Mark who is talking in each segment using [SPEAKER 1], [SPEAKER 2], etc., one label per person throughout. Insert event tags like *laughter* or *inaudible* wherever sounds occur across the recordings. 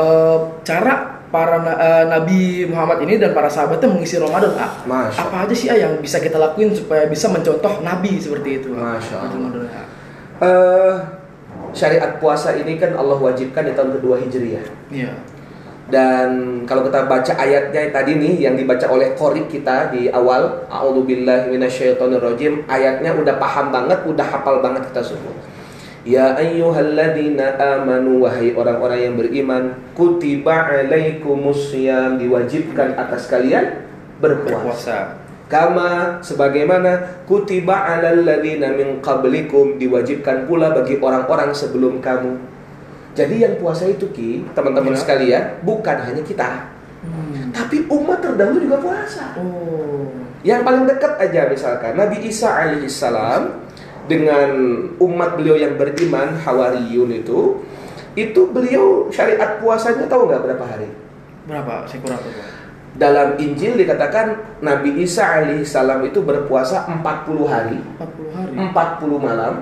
[SPEAKER 1] eh, cara para na- eh, Nabi Muhammad ini dan para sahabatnya mengisi Ramadan ah.
[SPEAKER 2] Masya
[SPEAKER 1] Apa aja sih ah yang bisa kita lakuin supaya bisa mencontoh Nabi seperti itu?
[SPEAKER 2] Masya Allah.
[SPEAKER 1] Ah.
[SPEAKER 2] Eh, syariat puasa ini kan Allah wajibkan di tahun kedua Hijriah.
[SPEAKER 1] Iya.
[SPEAKER 2] Dan kalau kita baca ayatnya tadi nih yang dibaca oleh Qori kita di awal, A'udzubillahi minasyaitonirrajim, ayatnya udah paham banget, udah hafal banget kita semua. Ya ayyuhalladzina amanu wahai orang-orang yang beriman, kutiba alaikumusiyam diwajibkan atas kalian berpuasa.
[SPEAKER 1] Berpuasa.
[SPEAKER 2] Kama sebagaimana kutiba alal ladzina min qablikum diwajibkan pula bagi orang-orang sebelum kamu. Jadi yang puasa itu Ki, teman-teman
[SPEAKER 1] Ya.
[SPEAKER 2] sekalian, bukan hanya kita,
[SPEAKER 1] Hmm.
[SPEAKER 2] tapi umat terdahulu juga puasa.
[SPEAKER 1] Oh.
[SPEAKER 2] Yang paling dekat aja misalkan Nabi Isa alaihissalam dengan umat beliau yang beriman Hawariyun itu, itu beliau syariat puasanya tahu nggak berapa hari?
[SPEAKER 1] Berapa? Saya kurang tahu.
[SPEAKER 2] Dalam Injil dikatakan Nabi Isa alaihissalam itu berpuasa 40 hari
[SPEAKER 1] 40 hari.
[SPEAKER 2] 40 malam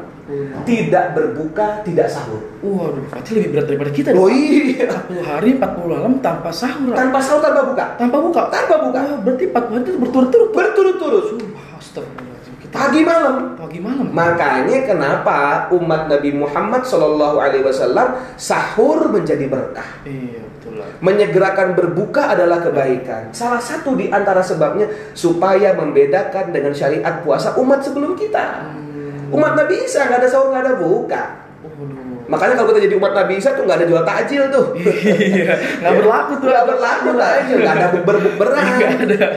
[SPEAKER 2] tidak berbuka, tidak sahur.
[SPEAKER 1] Waduh, berarti lebih berat daripada kita.
[SPEAKER 2] Oh iya.
[SPEAKER 1] 40 hari, 40 malam tanpa sahur.
[SPEAKER 2] Tanpa sahur, tanpa buka.
[SPEAKER 1] tanpa buka.
[SPEAKER 2] Tanpa buka.
[SPEAKER 1] Wah, berarti 40 hari itu berturut-turut.
[SPEAKER 2] Berturut-turut.
[SPEAKER 1] Kita
[SPEAKER 2] Pagi malam.
[SPEAKER 1] pagi malam.
[SPEAKER 2] Makanya kenapa umat Nabi Muhammad Shallallahu Alaihi Wasallam sahur menjadi berkah.
[SPEAKER 1] Iya, betul.
[SPEAKER 2] Menyegerakan berbuka adalah kebaikan. Salah satu di antara sebabnya supaya membedakan dengan syariat puasa umat sebelum kita.
[SPEAKER 1] Hmm.
[SPEAKER 2] Umat Nabi Isa nggak ada sahur nggak ada buka.
[SPEAKER 1] Waduh.
[SPEAKER 2] Makanya kalau kita jadi umat Nabi Isa tuh nggak ada jual takjil tuh. *laughs*
[SPEAKER 1] Iya, nggak berlaku tuh.
[SPEAKER 2] Nggak berlaku takjil, nggak ada bukber-bukberan. *laughs*
[SPEAKER 1] Nggak ada.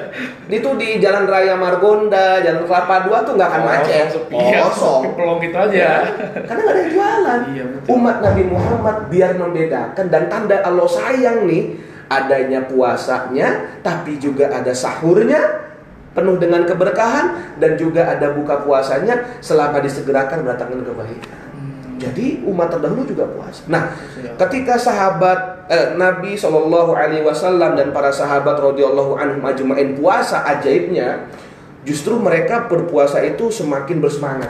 [SPEAKER 2] Itu di Jalan Raya Margonda, Jalan Kelapa Dua tuh nggak akan macet,
[SPEAKER 1] Iya,
[SPEAKER 2] kosong.
[SPEAKER 1] sepi pelong gitu aja.
[SPEAKER 2] Ya, karena nggak ada yang jualan.
[SPEAKER 1] Iya, betul.
[SPEAKER 2] Umat Nabi Muhammad biar membedakan dan tanda Allah sayang nih adanya puasanya, tapi juga ada sahurnya penuh dengan keberkahan dan juga ada buka puasanya selama disegerakan mendatangkan kebaikan. Jadi umat terdahulu juga puasa. Nah,
[SPEAKER 1] Iya.
[SPEAKER 2] ketika sahabat eh, Nabi Shallallahu Alaihi Wasallam dan para sahabat radhiyallahu anhum ajmain puasa ajaibnya, justru mereka berpuasa itu semakin bersemangat.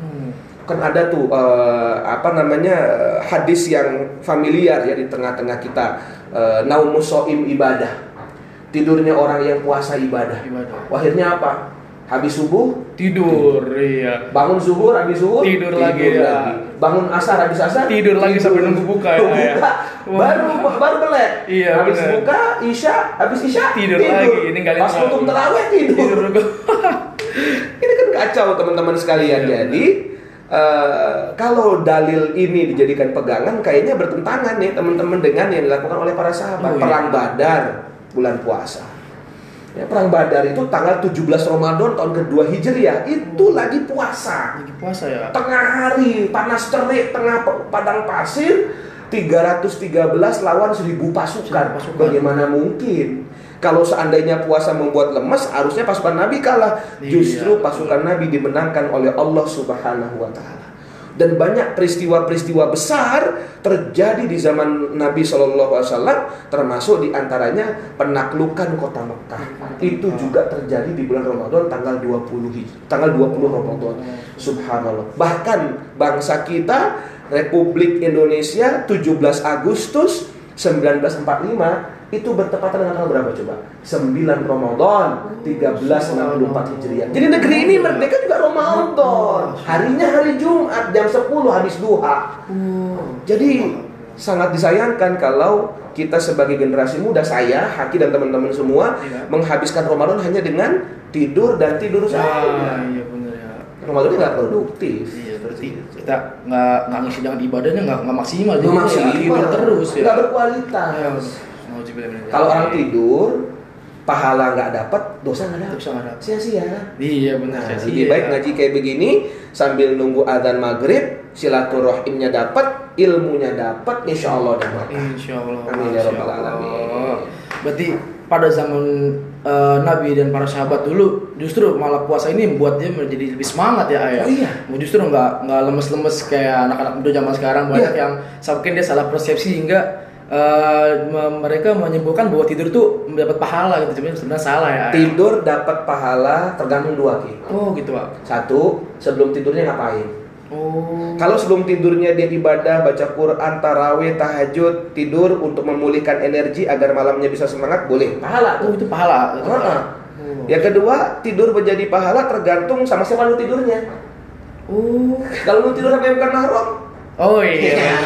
[SPEAKER 1] Hmm.
[SPEAKER 2] Kan ada tuh eh, apa namanya eh, hadis yang familiar ya di tengah-tengah kita, eh, naumus soim ibadah, tidurnya orang yang puasa ibadah.
[SPEAKER 1] Ibadah.
[SPEAKER 2] Akhirnya apa? Habis subuh
[SPEAKER 1] Tidur, iya.
[SPEAKER 2] bangun zuhur habis zuhur
[SPEAKER 1] Tidur lagi, ya.
[SPEAKER 2] bangun asar habis asar?
[SPEAKER 1] Tidur lagi sampai nunggu buka, ya, ya.
[SPEAKER 2] buka.
[SPEAKER 1] Wah.
[SPEAKER 2] baru baru melek.
[SPEAKER 1] Iya,
[SPEAKER 2] habis buka isya habis isya
[SPEAKER 1] Tidur lagi, ninggalin
[SPEAKER 2] pas tutup terawih tidur,
[SPEAKER 1] Tidur *laughs*
[SPEAKER 2] ini kan kacau teman-teman sekalian.
[SPEAKER 1] Iya,
[SPEAKER 2] jadi eh, kalau dalil ini dijadikan pegangan kayaknya bertentangan nih teman-teman dengan yang dilakukan oleh para sahabat.
[SPEAKER 1] Oh, iya.
[SPEAKER 2] perang badar bulan puasa Ya, perang Badar itu tanggal 17 Ramadan tahun kedua Hijriah itu lagi puasa.
[SPEAKER 1] Lagi puasa ya.
[SPEAKER 2] Tengah hari, panas terik, tengah padang pasir, 313 lawan 1000 pasukan.
[SPEAKER 1] Pasukan.
[SPEAKER 2] Bagaimana mungkin? Kalau seandainya puasa membuat lemes, harusnya pasukan Nabi kalah.
[SPEAKER 1] Iya,
[SPEAKER 2] Justru
[SPEAKER 1] betul.
[SPEAKER 2] pasukan Nabi dimenangkan oleh Allah Subhanahu wa taala. Dan banyak peristiwa-peristiwa besar terjadi di zaman Nabi Shallallahu Alaihi Wasallam, termasuk di antaranya penaklukan kota Mekah. Itu juga terjadi di bulan Ramadan tanggal 20 Hij- tanggal 20 Ramadan. Subhanallah. Bahkan bangsa kita Republik Indonesia 17 Agustus 1945 itu bertepatan dengan tanggal berapa coba? 9 Ramadan 1364 Hijriah. Jadi negeri ini merdeka juga Ramadan. Harinya hari Jumat jam 10 habis duha. Jadi sangat disayangkan kalau kita sebagai generasi muda saya, Haki dan teman-teman semua
[SPEAKER 1] Iya.
[SPEAKER 2] menghabiskan Ramadan hanya dengan tidur dan tidur
[SPEAKER 1] Ah,
[SPEAKER 2] saja.
[SPEAKER 1] iya benar ya.
[SPEAKER 2] Ramadan nggak produktif.
[SPEAKER 1] Iya, berarti kita nggak nggak ngisi dengan ibadahnya nggak nggak maksimal
[SPEAKER 2] Nggak
[SPEAKER 1] ya,
[SPEAKER 2] maksimal.
[SPEAKER 1] tidur terus ya.
[SPEAKER 2] Nggak berkualitas.
[SPEAKER 1] Ya,
[SPEAKER 2] Kalau orang tidur, pahala nggak dapat, dosa nggak dapat.
[SPEAKER 1] Dosa nggak dapat.
[SPEAKER 2] Sia-sia.
[SPEAKER 1] Iya benar.
[SPEAKER 2] Nah, lebih
[SPEAKER 1] iya.
[SPEAKER 2] baik ngaji kayak begini sambil nunggu adzan maghrib, silaturahimnya dapat, ilmunya dapat, insya Allah dapat.
[SPEAKER 1] Insya Allah.
[SPEAKER 2] Amin ya
[SPEAKER 1] Allah.
[SPEAKER 2] alamin.
[SPEAKER 1] Berarti pada zaman eh, Nabi dan para sahabat dulu justru malah puasa ini membuat dia menjadi lebih semangat ya ayah.
[SPEAKER 2] Oh iya.
[SPEAKER 1] Justru nggak nggak lemes-lemes kayak anak-anak muda zaman sekarang banyak
[SPEAKER 2] Iya.
[SPEAKER 1] yang mungkin dia salah persepsi hingga me- mereka menyimpulkan bahwa tidur tuh mendapat pahala gitu. Sebenarnya sebenarnya salah ya.
[SPEAKER 2] Tidur dapat pahala tergantung dua ki.
[SPEAKER 1] Oh gitu pak.
[SPEAKER 2] Satu, sebelum tidurnya ngapain?
[SPEAKER 1] Oh.
[SPEAKER 2] Kalau sebelum tidurnya dia ibadah, baca Quran, tarawih, tahajud, tidur untuk memulihkan energi agar malamnya bisa semangat, boleh. Pahala
[SPEAKER 1] Oh, itu pahala. Itu
[SPEAKER 2] Ah,
[SPEAKER 1] pahala.
[SPEAKER 2] ah.
[SPEAKER 1] Oh.
[SPEAKER 2] Yang kedua, tidur menjadi pahala tergantung sama siapa lu tidurnya.
[SPEAKER 1] Oh.
[SPEAKER 2] Kalau lu tidur sama yang bukan mahram,
[SPEAKER 1] Oh iya.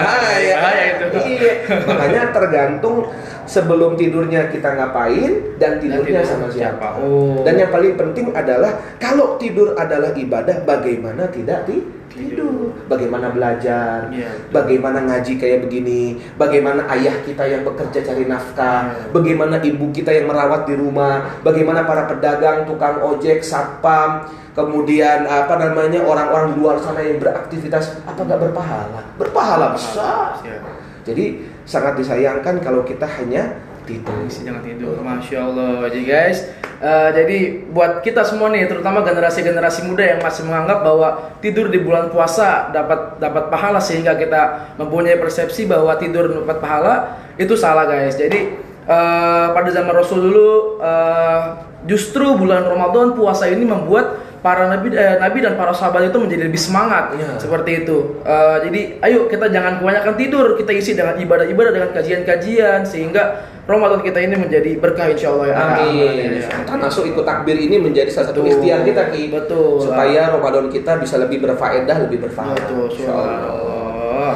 [SPEAKER 2] bahaya.
[SPEAKER 1] Bahaya itu.
[SPEAKER 2] Iya. Makanya tergantung sebelum tidurnya kita ngapain dan tidurnya
[SPEAKER 1] tidur
[SPEAKER 2] sama siapa.
[SPEAKER 1] Oh.
[SPEAKER 2] Dan yang paling penting adalah kalau tidur adalah ibadah, bagaimana tidak ti- tidur? Bagaimana belajar?
[SPEAKER 1] Iya.
[SPEAKER 2] Bagaimana ngaji kayak begini? Bagaimana ayah kita yang bekerja cari nafkah?
[SPEAKER 1] Iya.
[SPEAKER 2] Bagaimana ibu kita yang merawat di rumah? Bagaimana para pedagang, tukang ojek, satpam, kemudian apa namanya orang-orang di luar sana yang beraktivitas apa nggak berpahala? Berpahala besar.
[SPEAKER 1] Siap.
[SPEAKER 2] Jadi sangat disayangkan kalau kita hanya tidur.
[SPEAKER 1] Jangan tidur, masya Allah. Jadi guys, eh, jadi buat kita semua nih, terutama generasi-generasi muda yang masih menganggap bahwa tidur di bulan puasa dapat dapat pahala sehingga kita mempunyai persepsi bahwa tidur dapat pahala itu salah guys. Jadi eh, pada zaman Rasul dulu eh, justru bulan Ramadan puasa ini membuat para nabi eh, nabi dan para sahabat itu menjadi lebih semangat
[SPEAKER 2] Iya.
[SPEAKER 1] seperti itu. Eh, jadi ayo kita jangan kebanyakan tidur, kita isi dengan ibadah-ibadah dengan kajian-kajian sehingga Ramadan kita ini menjadi berkah insya Allah ya.
[SPEAKER 2] Amin.
[SPEAKER 1] Ya.
[SPEAKER 2] Termasuk ikut takbir ini menjadi salah satu
[SPEAKER 1] Betul.
[SPEAKER 2] ikhtiar kita Ki.
[SPEAKER 1] Betul.
[SPEAKER 2] Supaya Ramadan kita bisa lebih berfaedah, lebih berpahala.
[SPEAKER 1] Betul,
[SPEAKER 2] Insya Allah.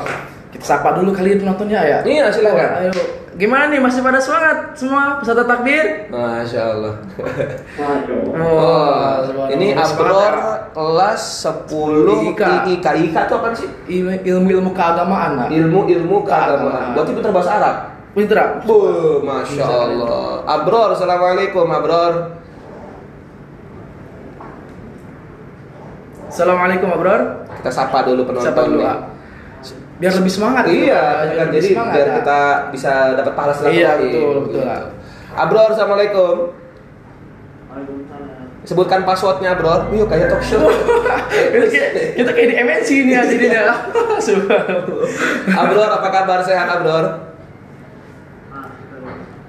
[SPEAKER 1] Kita sapa dulu kali ya penontonnya ya.
[SPEAKER 2] Iya, silakan.
[SPEAKER 1] Ayo. Gimana nih masih pada semangat semua peserta takbir?
[SPEAKER 2] Masya Allah.
[SPEAKER 1] Oh,
[SPEAKER 2] Oh, ini Abror kelas 10
[SPEAKER 1] IIK.
[SPEAKER 2] IIK. IIK itu apa sih?
[SPEAKER 1] Ilmu- ilmu-ilmu keagamaan.
[SPEAKER 2] Ilmu-ilmu keagamaan.
[SPEAKER 1] Keagamaan.
[SPEAKER 2] Berarti pintar bahasa Arab.
[SPEAKER 1] Pinter.
[SPEAKER 2] Bu, Masya Allah. Abror, Assalamualaikum Abror.
[SPEAKER 1] Assalamualaikum Abror.
[SPEAKER 2] Kita sapa dulu penonton
[SPEAKER 1] Sapa dulu,
[SPEAKER 2] nih.
[SPEAKER 1] Ah. Biar lebih semangat.
[SPEAKER 2] Iya,
[SPEAKER 1] gitu,
[SPEAKER 2] kan jadi
[SPEAKER 1] semangat,
[SPEAKER 2] biar
[SPEAKER 1] ah.
[SPEAKER 2] kita bisa dapat pahala silaturahmi.
[SPEAKER 1] Iya, betul, betul,
[SPEAKER 2] Gitu.
[SPEAKER 1] ah.
[SPEAKER 2] Abror, Assalamualaikum. Sebutkan passwordnya, Abror. Yuk, kayak talk show. *laughs*
[SPEAKER 1] kita, kayak, di MNC nih ya jadinya. *laughs*
[SPEAKER 2] Abror, apa kabar? Sehat, Abror?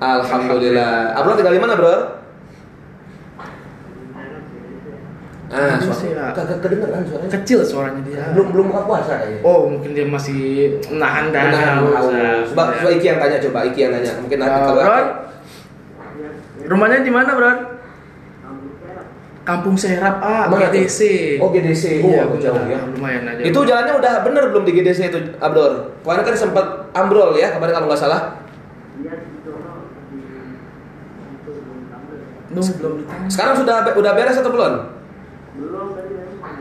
[SPEAKER 2] Alhamdulillah. Abror tinggal di mana, Bro? Ah, suara
[SPEAKER 1] sih, ya.
[SPEAKER 2] kagak kedengeran suaranya.
[SPEAKER 1] Kecil suaranya dia.
[SPEAKER 2] Belum belum buka puasa kayaknya.
[SPEAKER 1] Oh, mungkin dia masih nahan dan
[SPEAKER 2] Menahan
[SPEAKER 1] haus, ya.
[SPEAKER 2] Coba coba Iki yang tanya coba, Iki yang tanya. Mungkin nanti
[SPEAKER 1] Ya,
[SPEAKER 2] kalau
[SPEAKER 1] Bro. Rumahnya di mana, Bro? Kampung Serap A,
[SPEAKER 2] Mana tuh?
[SPEAKER 1] GDC.
[SPEAKER 2] Oh, GDC. Oh,
[SPEAKER 1] Iya,
[SPEAKER 2] agak jauh ya.
[SPEAKER 1] Lumayan aja.
[SPEAKER 2] Itu jalannya udah bener belum di GDC itu, Abdor? Kemarin kan sempat ambrol ya, kemarin kalau nggak salah.
[SPEAKER 1] Belum ditanya.
[SPEAKER 2] Sekarang sudah udah beres atau belum?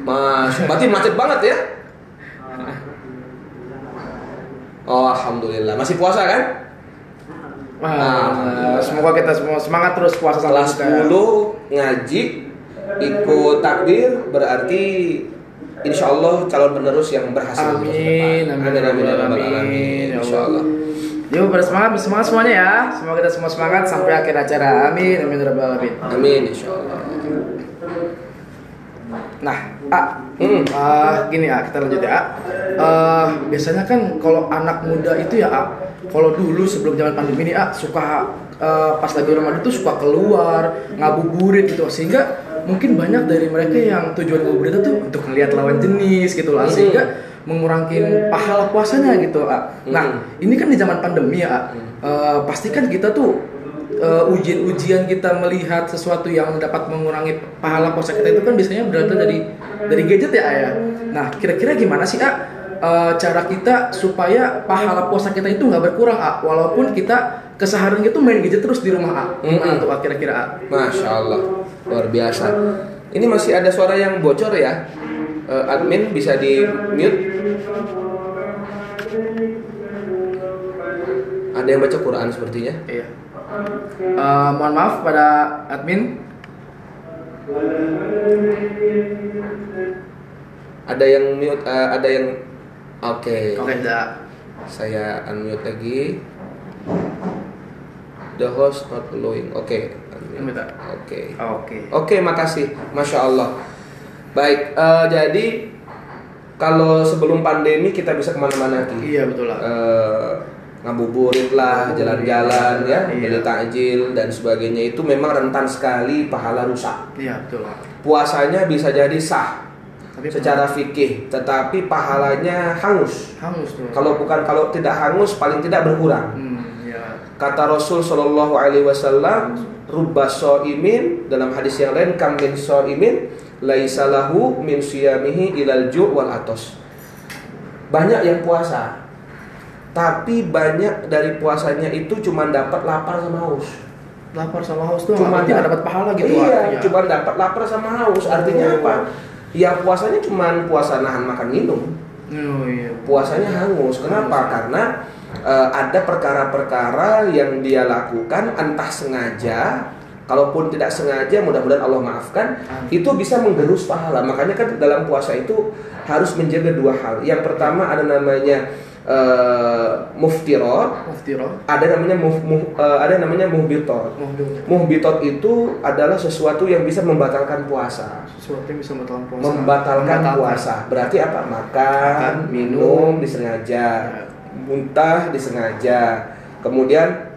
[SPEAKER 2] Mas, berarti macet banget ya? Oh, alhamdulillah. Masih puasa kan? Alhamdulillah.
[SPEAKER 1] semoga kita semua semangat terus puasa ya.
[SPEAKER 2] 10 ngaji ikut takbir berarti insya Allah calon penerus yang berhasil.
[SPEAKER 1] Amin, amin,
[SPEAKER 2] amin, amin,
[SPEAKER 1] amin,
[SPEAKER 2] alamin.
[SPEAKER 1] ya
[SPEAKER 2] Insya
[SPEAKER 1] Allah. Yuk pada semangat, semangat semuanya ya. Semoga kita semua semangat sampai akhir acara. Amin, amin, rabbal alamin.
[SPEAKER 2] Amin, insya Allah.
[SPEAKER 1] Nah, A,
[SPEAKER 2] Hmm.
[SPEAKER 1] ah, gini A, kita lanjut ya. A. Eh, biasanya kan kalau anak muda itu ya A, kalau dulu sebelum zaman pandemi ini A suka eh, pas lagi Ramadan itu suka keluar ngabuburit gitu sehingga mungkin banyak dari mereka yang tujuan ngabuburit itu untuk melihat lawan jenis gitu lah
[SPEAKER 2] Hmm.
[SPEAKER 1] sehingga mengurangi pahala puasanya gitu A. Nah,
[SPEAKER 2] Hmm.
[SPEAKER 1] ini kan di zaman pandemi ya A. Eh, pasti kan kita tuh uh, ujian-ujian kita melihat sesuatu yang dapat mengurangi pahala puasa kita itu kan biasanya berasal dari dari gadget ya ayah. Nah kira-kira gimana sih a uh, cara kita supaya pahala puasa kita itu nggak berkurang a walaupun kita keseharian itu main gadget terus di rumah a gimana
[SPEAKER 2] Mm-mm.
[SPEAKER 1] tuh a kira-kira a?
[SPEAKER 2] Masya Allah, luar biasa. Ini masih ada suara yang bocor ya. Eh, admin bisa di mute. Ada yang baca Quran sepertinya.
[SPEAKER 1] Iya. Uh, mohon maaf pada admin.
[SPEAKER 2] Ada yang mute, eh, ada yang oke.
[SPEAKER 1] Oke, dah.
[SPEAKER 2] Saya unmute lagi. The host not allowing. Oke.
[SPEAKER 1] ah.
[SPEAKER 2] Oke.
[SPEAKER 1] Oke.
[SPEAKER 2] Oke, makasih. Masya Allah. Baik, eh, jadi kalau sebelum pandemi kita bisa ke mana-mana Ki.
[SPEAKER 1] Iya betul lah.
[SPEAKER 2] Eh, ngabuburit lah, jalan-jalan ya,
[SPEAKER 1] Iya.
[SPEAKER 2] beli takjil dan sebagainya itu memang rentan sekali pahala rusak.
[SPEAKER 1] Iya betul.
[SPEAKER 2] Puasanya bisa jadi sah,
[SPEAKER 1] Tapi
[SPEAKER 2] secara fikih, tetapi pahalanya hangus.
[SPEAKER 1] hangus tuh.
[SPEAKER 2] Kalau bukan kalau tidak hangus paling tidak berkurang.
[SPEAKER 1] hmm, ya.
[SPEAKER 2] Kata Rasul Shallallahu Alaihi Wasallam, rubba imin dalam hadis yang lain kam min imin laisalahu min siyamihi ilal ju' wal atos. Banyak yang puasa, tapi banyak dari puasanya itu cuma dapat lapar sama haus.
[SPEAKER 1] Lapar sama haus tuh
[SPEAKER 2] Cuma da-
[SPEAKER 1] dapat pahala gitu.
[SPEAKER 2] Iya,
[SPEAKER 1] artinya.
[SPEAKER 2] cuma dapat lapar sama haus. Artinya
[SPEAKER 1] Oh.
[SPEAKER 2] apa? Ya puasanya cuma puasa nahan makan minum.
[SPEAKER 1] Oh iya.
[SPEAKER 2] Puasanya hangus. Kenapa?
[SPEAKER 1] Hangus.
[SPEAKER 2] Karena eh, ada perkara-perkara yang dia lakukan entah sengaja Kalaupun tidak sengaja, mudah-mudahan Allah maafkan,
[SPEAKER 1] Amin.
[SPEAKER 2] itu bisa menggerus pahala. Makanya kan dalam puasa itu harus menjaga dua hal. Yang pertama ada namanya uh, muftirot,
[SPEAKER 1] Muftiro.
[SPEAKER 2] ada namanya muf, muf- eh, ada namanya muhbitot. Muhbitot itu adalah sesuatu yang bisa membatalkan puasa.
[SPEAKER 1] Sesuatu yang bisa membatalkan puasa.
[SPEAKER 2] Membatalkan puasa. Berarti apa? Makan,
[SPEAKER 1] Makan,
[SPEAKER 2] minum
[SPEAKER 1] minum.
[SPEAKER 2] disengaja,
[SPEAKER 1] Ya.
[SPEAKER 2] muntah disengaja. Kemudian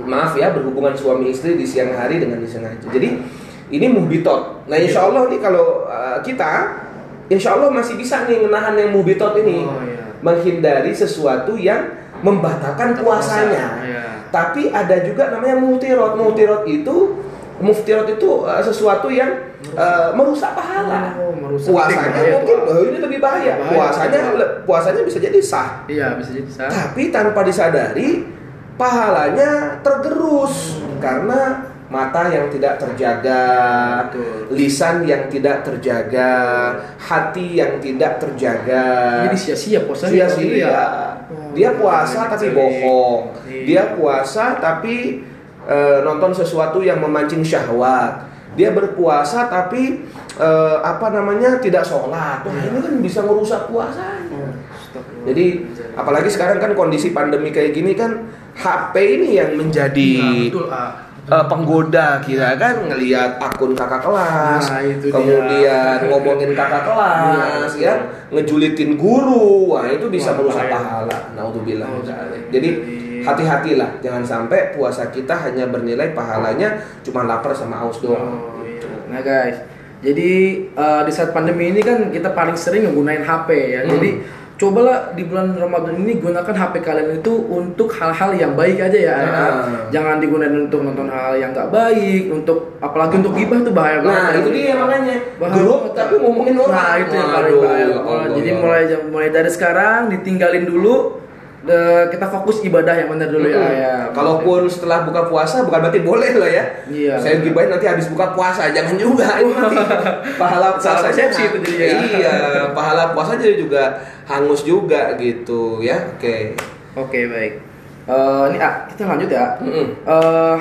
[SPEAKER 2] maaf ya berhubungan suami istri di siang hari dengan disengaja. Jadi ini muhbitot. Nah insya Allah nih kalau uh, kita insya Allah masih bisa nih menahan yang muhbitot ini
[SPEAKER 1] Oh iya.
[SPEAKER 2] Menghindari sesuatu yang membatalkan puasanya.
[SPEAKER 1] Iya.
[SPEAKER 2] Tapi ada juga namanya muftirot. Muftirot itu muftirot itu uh, sesuatu yang uh, merusak pahala.
[SPEAKER 1] Oh, merusak.
[SPEAKER 2] Puasanya
[SPEAKER 1] Bahaya
[SPEAKER 2] mungkin oh, ini lebih bahaya.
[SPEAKER 1] Bahaya,
[SPEAKER 2] Puasanya
[SPEAKER 1] bahaya.
[SPEAKER 2] puasanya bisa jadi sah.
[SPEAKER 1] Iya bisa jadi sah.
[SPEAKER 2] Tapi tanpa disadari pahalanya tergerus karena mata yang tidak terjaga,
[SPEAKER 1] Betul.
[SPEAKER 2] lisan yang tidak terjaga, hati yang tidak terjaga.
[SPEAKER 1] Jadi sia-sia kalau gitu
[SPEAKER 2] Sia-sia.
[SPEAKER 1] ya.
[SPEAKER 2] Dia
[SPEAKER 1] Oh,
[SPEAKER 2] puasa
[SPEAKER 1] iya,
[SPEAKER 2] tapi
[SPEAKER 1] iya.
[SPEAKER 2] bohong.
[SPEAKER 1] Iya.
[SPEAKER 2] Dia puasa tapi eh, nonton sesuatu yang memancing syahwat. Dia berpuasa tapi eh, apa namanya tidak sholat. Wah ini kan bisa merusak puasanya.
[SPEAKER 1] Oh.
[SPEAKER 2] Jadi apalagi sekarang kan kondisi pandemi kayak gini kan HP ini yang menjadi
[SPEAKER 1] Nah, betul ah.
[SPEAKER 2] Eh, penggoda kita kan ngelihat akun kakak kelas,
[SPEAKER 1] Nah, itu dia.
[SPEAKER 2] kemudian *laughs* ngomongin kakak kelas,
[SPEAKER 1] Iya,
[SPEAKER 2] ya ngejulitin guru, wah itu bisa
[SPEAKER 1] Wah,
[SPEAKER 2] merusak pahala. Naudzubillah.
[SPEAKER 1] Naudzubillah.
[SPEAKER 2] Jadi hati-hatilah, jangan sampai puasa kita hanya bernilai pahalanya cuma lapar sama haus doang.
[SPEAKER 1] Oh, iya. Nah guys, jadi eh, di saat pandemi ini kan kita paling sering menggunakan HP ya.
[SPEAKER 2] Hmm.
[SPEAKER 1] Jadi cobalah di bulan Ramadan ini gunakan HP kalian itu untuk hal-hal yang baik aja ya. ya.
[SPEAKER 2] Nah.
[SPEAKER 1] Jangan digunakan untuk nonton hal yang nggak baik, untuk apalagi untuk gibah tuh bahaya banget.
[SPEAKER 2] Nah, itu dia makanya
[SPEAKER 1] Bahaya
[SPEAKER 2] grup
[SPEAKER 1] banget,
[SPEAKER 2] tapi ngomongin orang.
[SPEAKER 1] Nah, itu yang paling bahaya.
[SPEAKER 2] ya
[SPEAKER 1] Jadi
[SPEAKER 2] ya
[SPEAKER 1] mulai mulai dari sekarang ditinggalin dulu de- kita fokus ibadah yang benar dulu ya.
[SPEAKER 2] Mm-mm.
[SPEAKER 1] ya.
[SPEAKER 2] Kalaupun setelah buka puasa bukan berarti boleh loh ya.
[SPEAKER 1] Iya.
[SPEAKER 2] Saya gibahin nanti habis buka puasa, jangan juga. Nanti *laughs* pahala puasanya
[SPEAKER 1] persepsi itu jadinya.
[SPEAKER 2] Iya, pahala puasa jadi juga hangus juga gitu ya. Oke.
[SPEAKER 1] Oke baik. Eh, ini ah kita lanjut ya.
[SPEAKER 2] Mm-mm.
[SPEAKER 1] Eh,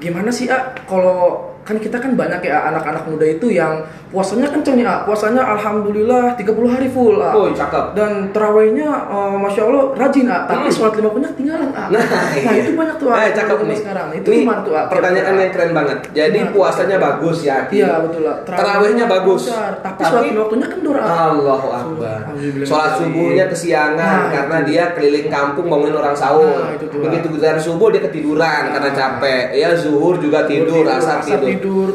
[SPEAKER 1] gimana sih ah kalau kan kita kan banyak ya anak-anak muda itu yang puasanya kenceng nih ah puasanya alhamdulillah 30 hari full ah.
[SPEAKER 2] Oh, cakep.
[SPEAKER 1] Dan terawihnya eh, masya Allah rajin ah tapi
[SPEAKER 2] Hmm.
[SPEAKER 1] sholat lima waktunya ketinggalan ah.
[SPEAKER 2] Nah,
[SPEAKER 1] nah
[SPEAKER 2] iya.
[SPEAKER 1] itu banyak tuh ah
[SPEAKER 2] Eh, cakep nih.
[SPEAKER 1] sekarang. Itu gimana tuh ah?
[SPEAKER 2] pertanyaan yang keren banget. Jadi
[SPEAKER 1] Nah,
[SPEAKER 2] puasanya
[SPEAKER 1] betul.
[SPEAKER 2] bagus ya.
[SPEAKER 1] Iya betul lah.
[SPEAKER 2] Terawihnya bagus.
[SPEAKER 1] lancar, tapi,
[SPEAKER 2] Tapi-
[SPEAKER 1] sholat lima waktunya kendor ah.
[SPEAKER 2] Allahu Akbar. Sholat subuhnya kesiangan
[SPEAKER 1] Nah,
[SPEAKER 2] karena
[SPEAKER 1] itu.
[SPEAKER 2] dia keliling kampung bangunin orang sahur.
[SPEAKER 1] Nah.
[SPEAKER 2] Begitu subuh dia ketiduran
[SPEAKER 1] Nah.
[SPEAKER 2] karena capek. Ya zuhur juga tidur, asar tidur.
[SPEAKER 1] Tidur.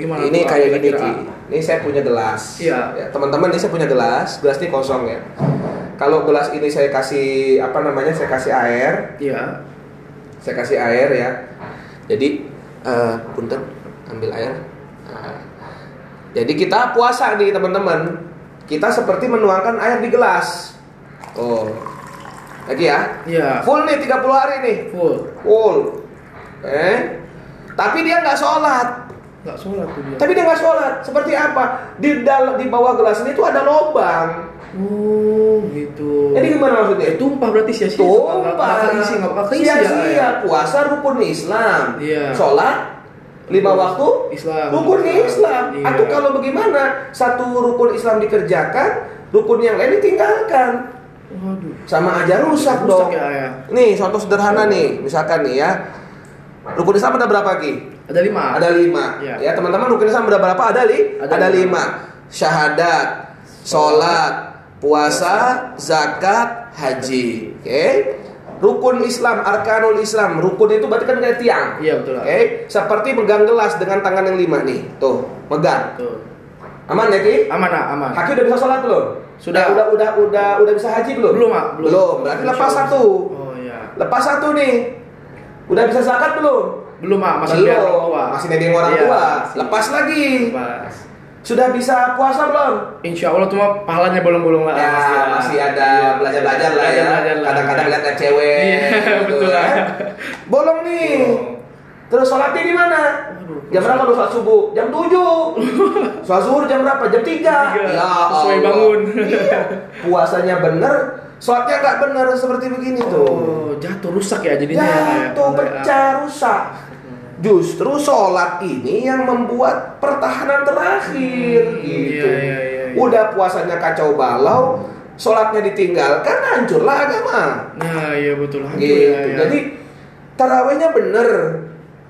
[SPEAKER 1] Gimana
[SPEAKER 2] ini kayak gini? Ki. Ini saya punya gelas.
[SPEAKER 1] Iya.
[SPEAKER 2] Ya, teman-teman ini saya punya gelas. Gelas ini kosong ya. Kalau gelas ini saya kasih apa namanya? Saya kasih air.
[SPEAKER 1] Iya.
[SPEAKER 2] Saya kasih air ya. Jadi eh punten ambil air. Nah, jadi kita puasa nih teman-teman. Kita seperti menuangkan air di gelas. Oh. Lagi ya.
[SPEAKER 1] Iya.
[SPEAKER 2] Full nih 30 hari nih.
[SPEAKER 1] Full.
[SPEAKER 2] Full. Eh. Tapi dia nggak sholat.
[SPEAKER 1] Nggak sholat tuh dia.
[SPEAKER 2] Tapi dia nggak sholat. Seperti apa? Di dalam di bawah gelas ini tuh ada lubang.
[SPEAKER 1] Oh gitu.
[SPEAKER 2] Jadi gimana maksudnya?
[SPEAKER 1] Eh, tumpah berarti sia-sia.
[SPEAKER 2] Tumpah.
[SPEAKER 1] nggak keisi, nggak bakal keisi ya.
[SPEAKER 2] Sia-sia. Puasa rukun Islam.
[SPEAKER 1] Iya.
[SPEAKER 2] Sholat lima waktu
[SPEAKER 1] Islam.
[SPEAKER 2] rukun Islam.
[SPEAKER 1] Iya.
[SPEAKER 2] Atau kalau bagaimana? Satu rukun Islam dikerjakan, rukun yang lain ditinggalkan.
[SPEAKER 1] Waduh.
[SPEAKER 2] Sama aja rusak,
[SPEAKER 1] Rusak
[SPEAKER 2] dong.
[SPEAKER 1] ya, ya.
[SPEAKER 2] Nih, contoh sederhana nih. Misalkan nih ya. Rukun Islam ada berapa Ki?
[SPEAKER 1] Ada lima.
[SPEAKER 2] Ada lima.
[SPEAKER 1] Iya.
[SPEAKER 2] Ya teman-teman rukun Islam ada berapa? Ada li?
[SPEAKER 1] Ada
[SPEAKER 2] Ada,
[SPEAKER 1] lima.
[SPEAKER 2] lima. Syahadat, sholat, puasa, zakat, haji. Oke. Rukun Islam, arkanul Islam. Rukun itu berarti kan kayak tiang.
[SPEAKER 1] Iya betul.
[SPEAKER 2] Oke. Seperti megang gelas dengan tangan yang lima nih. Tuh, megang.
[SPEAKER 1] Tuh.
[SPEAKER 2] Aman ya Ki?
[SPEAKER 1] Aman aman.
[SPEAKER 2] Haki udah bisa sholat belum?
[SPEAKER 1] Sudah.
[SPEAKER 2] Udah udah udah udah bisa haji belum?
[SPEAKER 1] Belum, belum.
[SPEAKER 2] Belum. Berarti lepas satu.
[SPEAKER 1] Oh iya.
[SPEAKER 2] Lepas satu nih. Udah bisa zakat belum?
[SPEAKER 1] Belum ah, masih
[SPEAKER 2] belum.
[SPEAKER 1] orang tua.
[SPEAKER 2] Masih nebeng orang
[SPEAKER 1] Iya,
[SPEAKER 2] tua.
[SPEAKER 1] masih.
[SPEAKER 2] Lepas lagi.
[SPEAKER 1] Lepas.
[SPEAKER 2] Sudah bisa puasa belum?
[SPEAKER 1] Insya Allah cuma pahalanya bolong-bolong lah.
[SPEAKER 2] Ya,
[SPEAKER 1] pasti lah.
[SPEAKER 2] masih ada
[SPEAKER 1] Iya,
[SPEAKER 2] belajar-belajar lah ya. Kadang-kadang lihat cewek.
[SPEAKER 1] Iya,
[SPEAKER 2] gitu *laughs*
[SPEAKER 1] betul lah.
[SPEAKER 2] kan. Bolong nih.
[SPEAKER 1] Bolong.
[SPEAKER 2] Terus sholatnya di mana? Jam berapa lu sholat subuh? Jam 7 *laughs* Sholat zuhur jam berapa? Jam 3
[SPEAKER 1] Tiga.
[SPEAKER 2] Ya
[SPEAKER 1] Sesuai
[SPEAKER 2] Allah.
[SPEAKER 1] bangun.
[SPEAKER 2] Iya. Puasanya bener, sholatnya nggak bener seperti begini tuh.
[SPEAKER 1] Oh, jatuh rusak ya jadinya. ya,
[SPEAKER 2] Jatuh,
[SPEAKER 1] ya.
[SPEAKER 2] pecah, rusak. Justru sholat ini yang membuat pertahanan terakhir gitu.
[SPEAKER 1] Iya, iya, iya, iya.
[SPEAKER 2] Udah puasanya kacau balau, sholatnya ditinggalkan, hancurlah agama.
[SPEAKER 1] Nah, iya betul. Hancur
[SPEAKER 2] Gitu.
[SPEAKER 1] ya, ya.
[SPEAKER 2] Jadi tarawehnya bener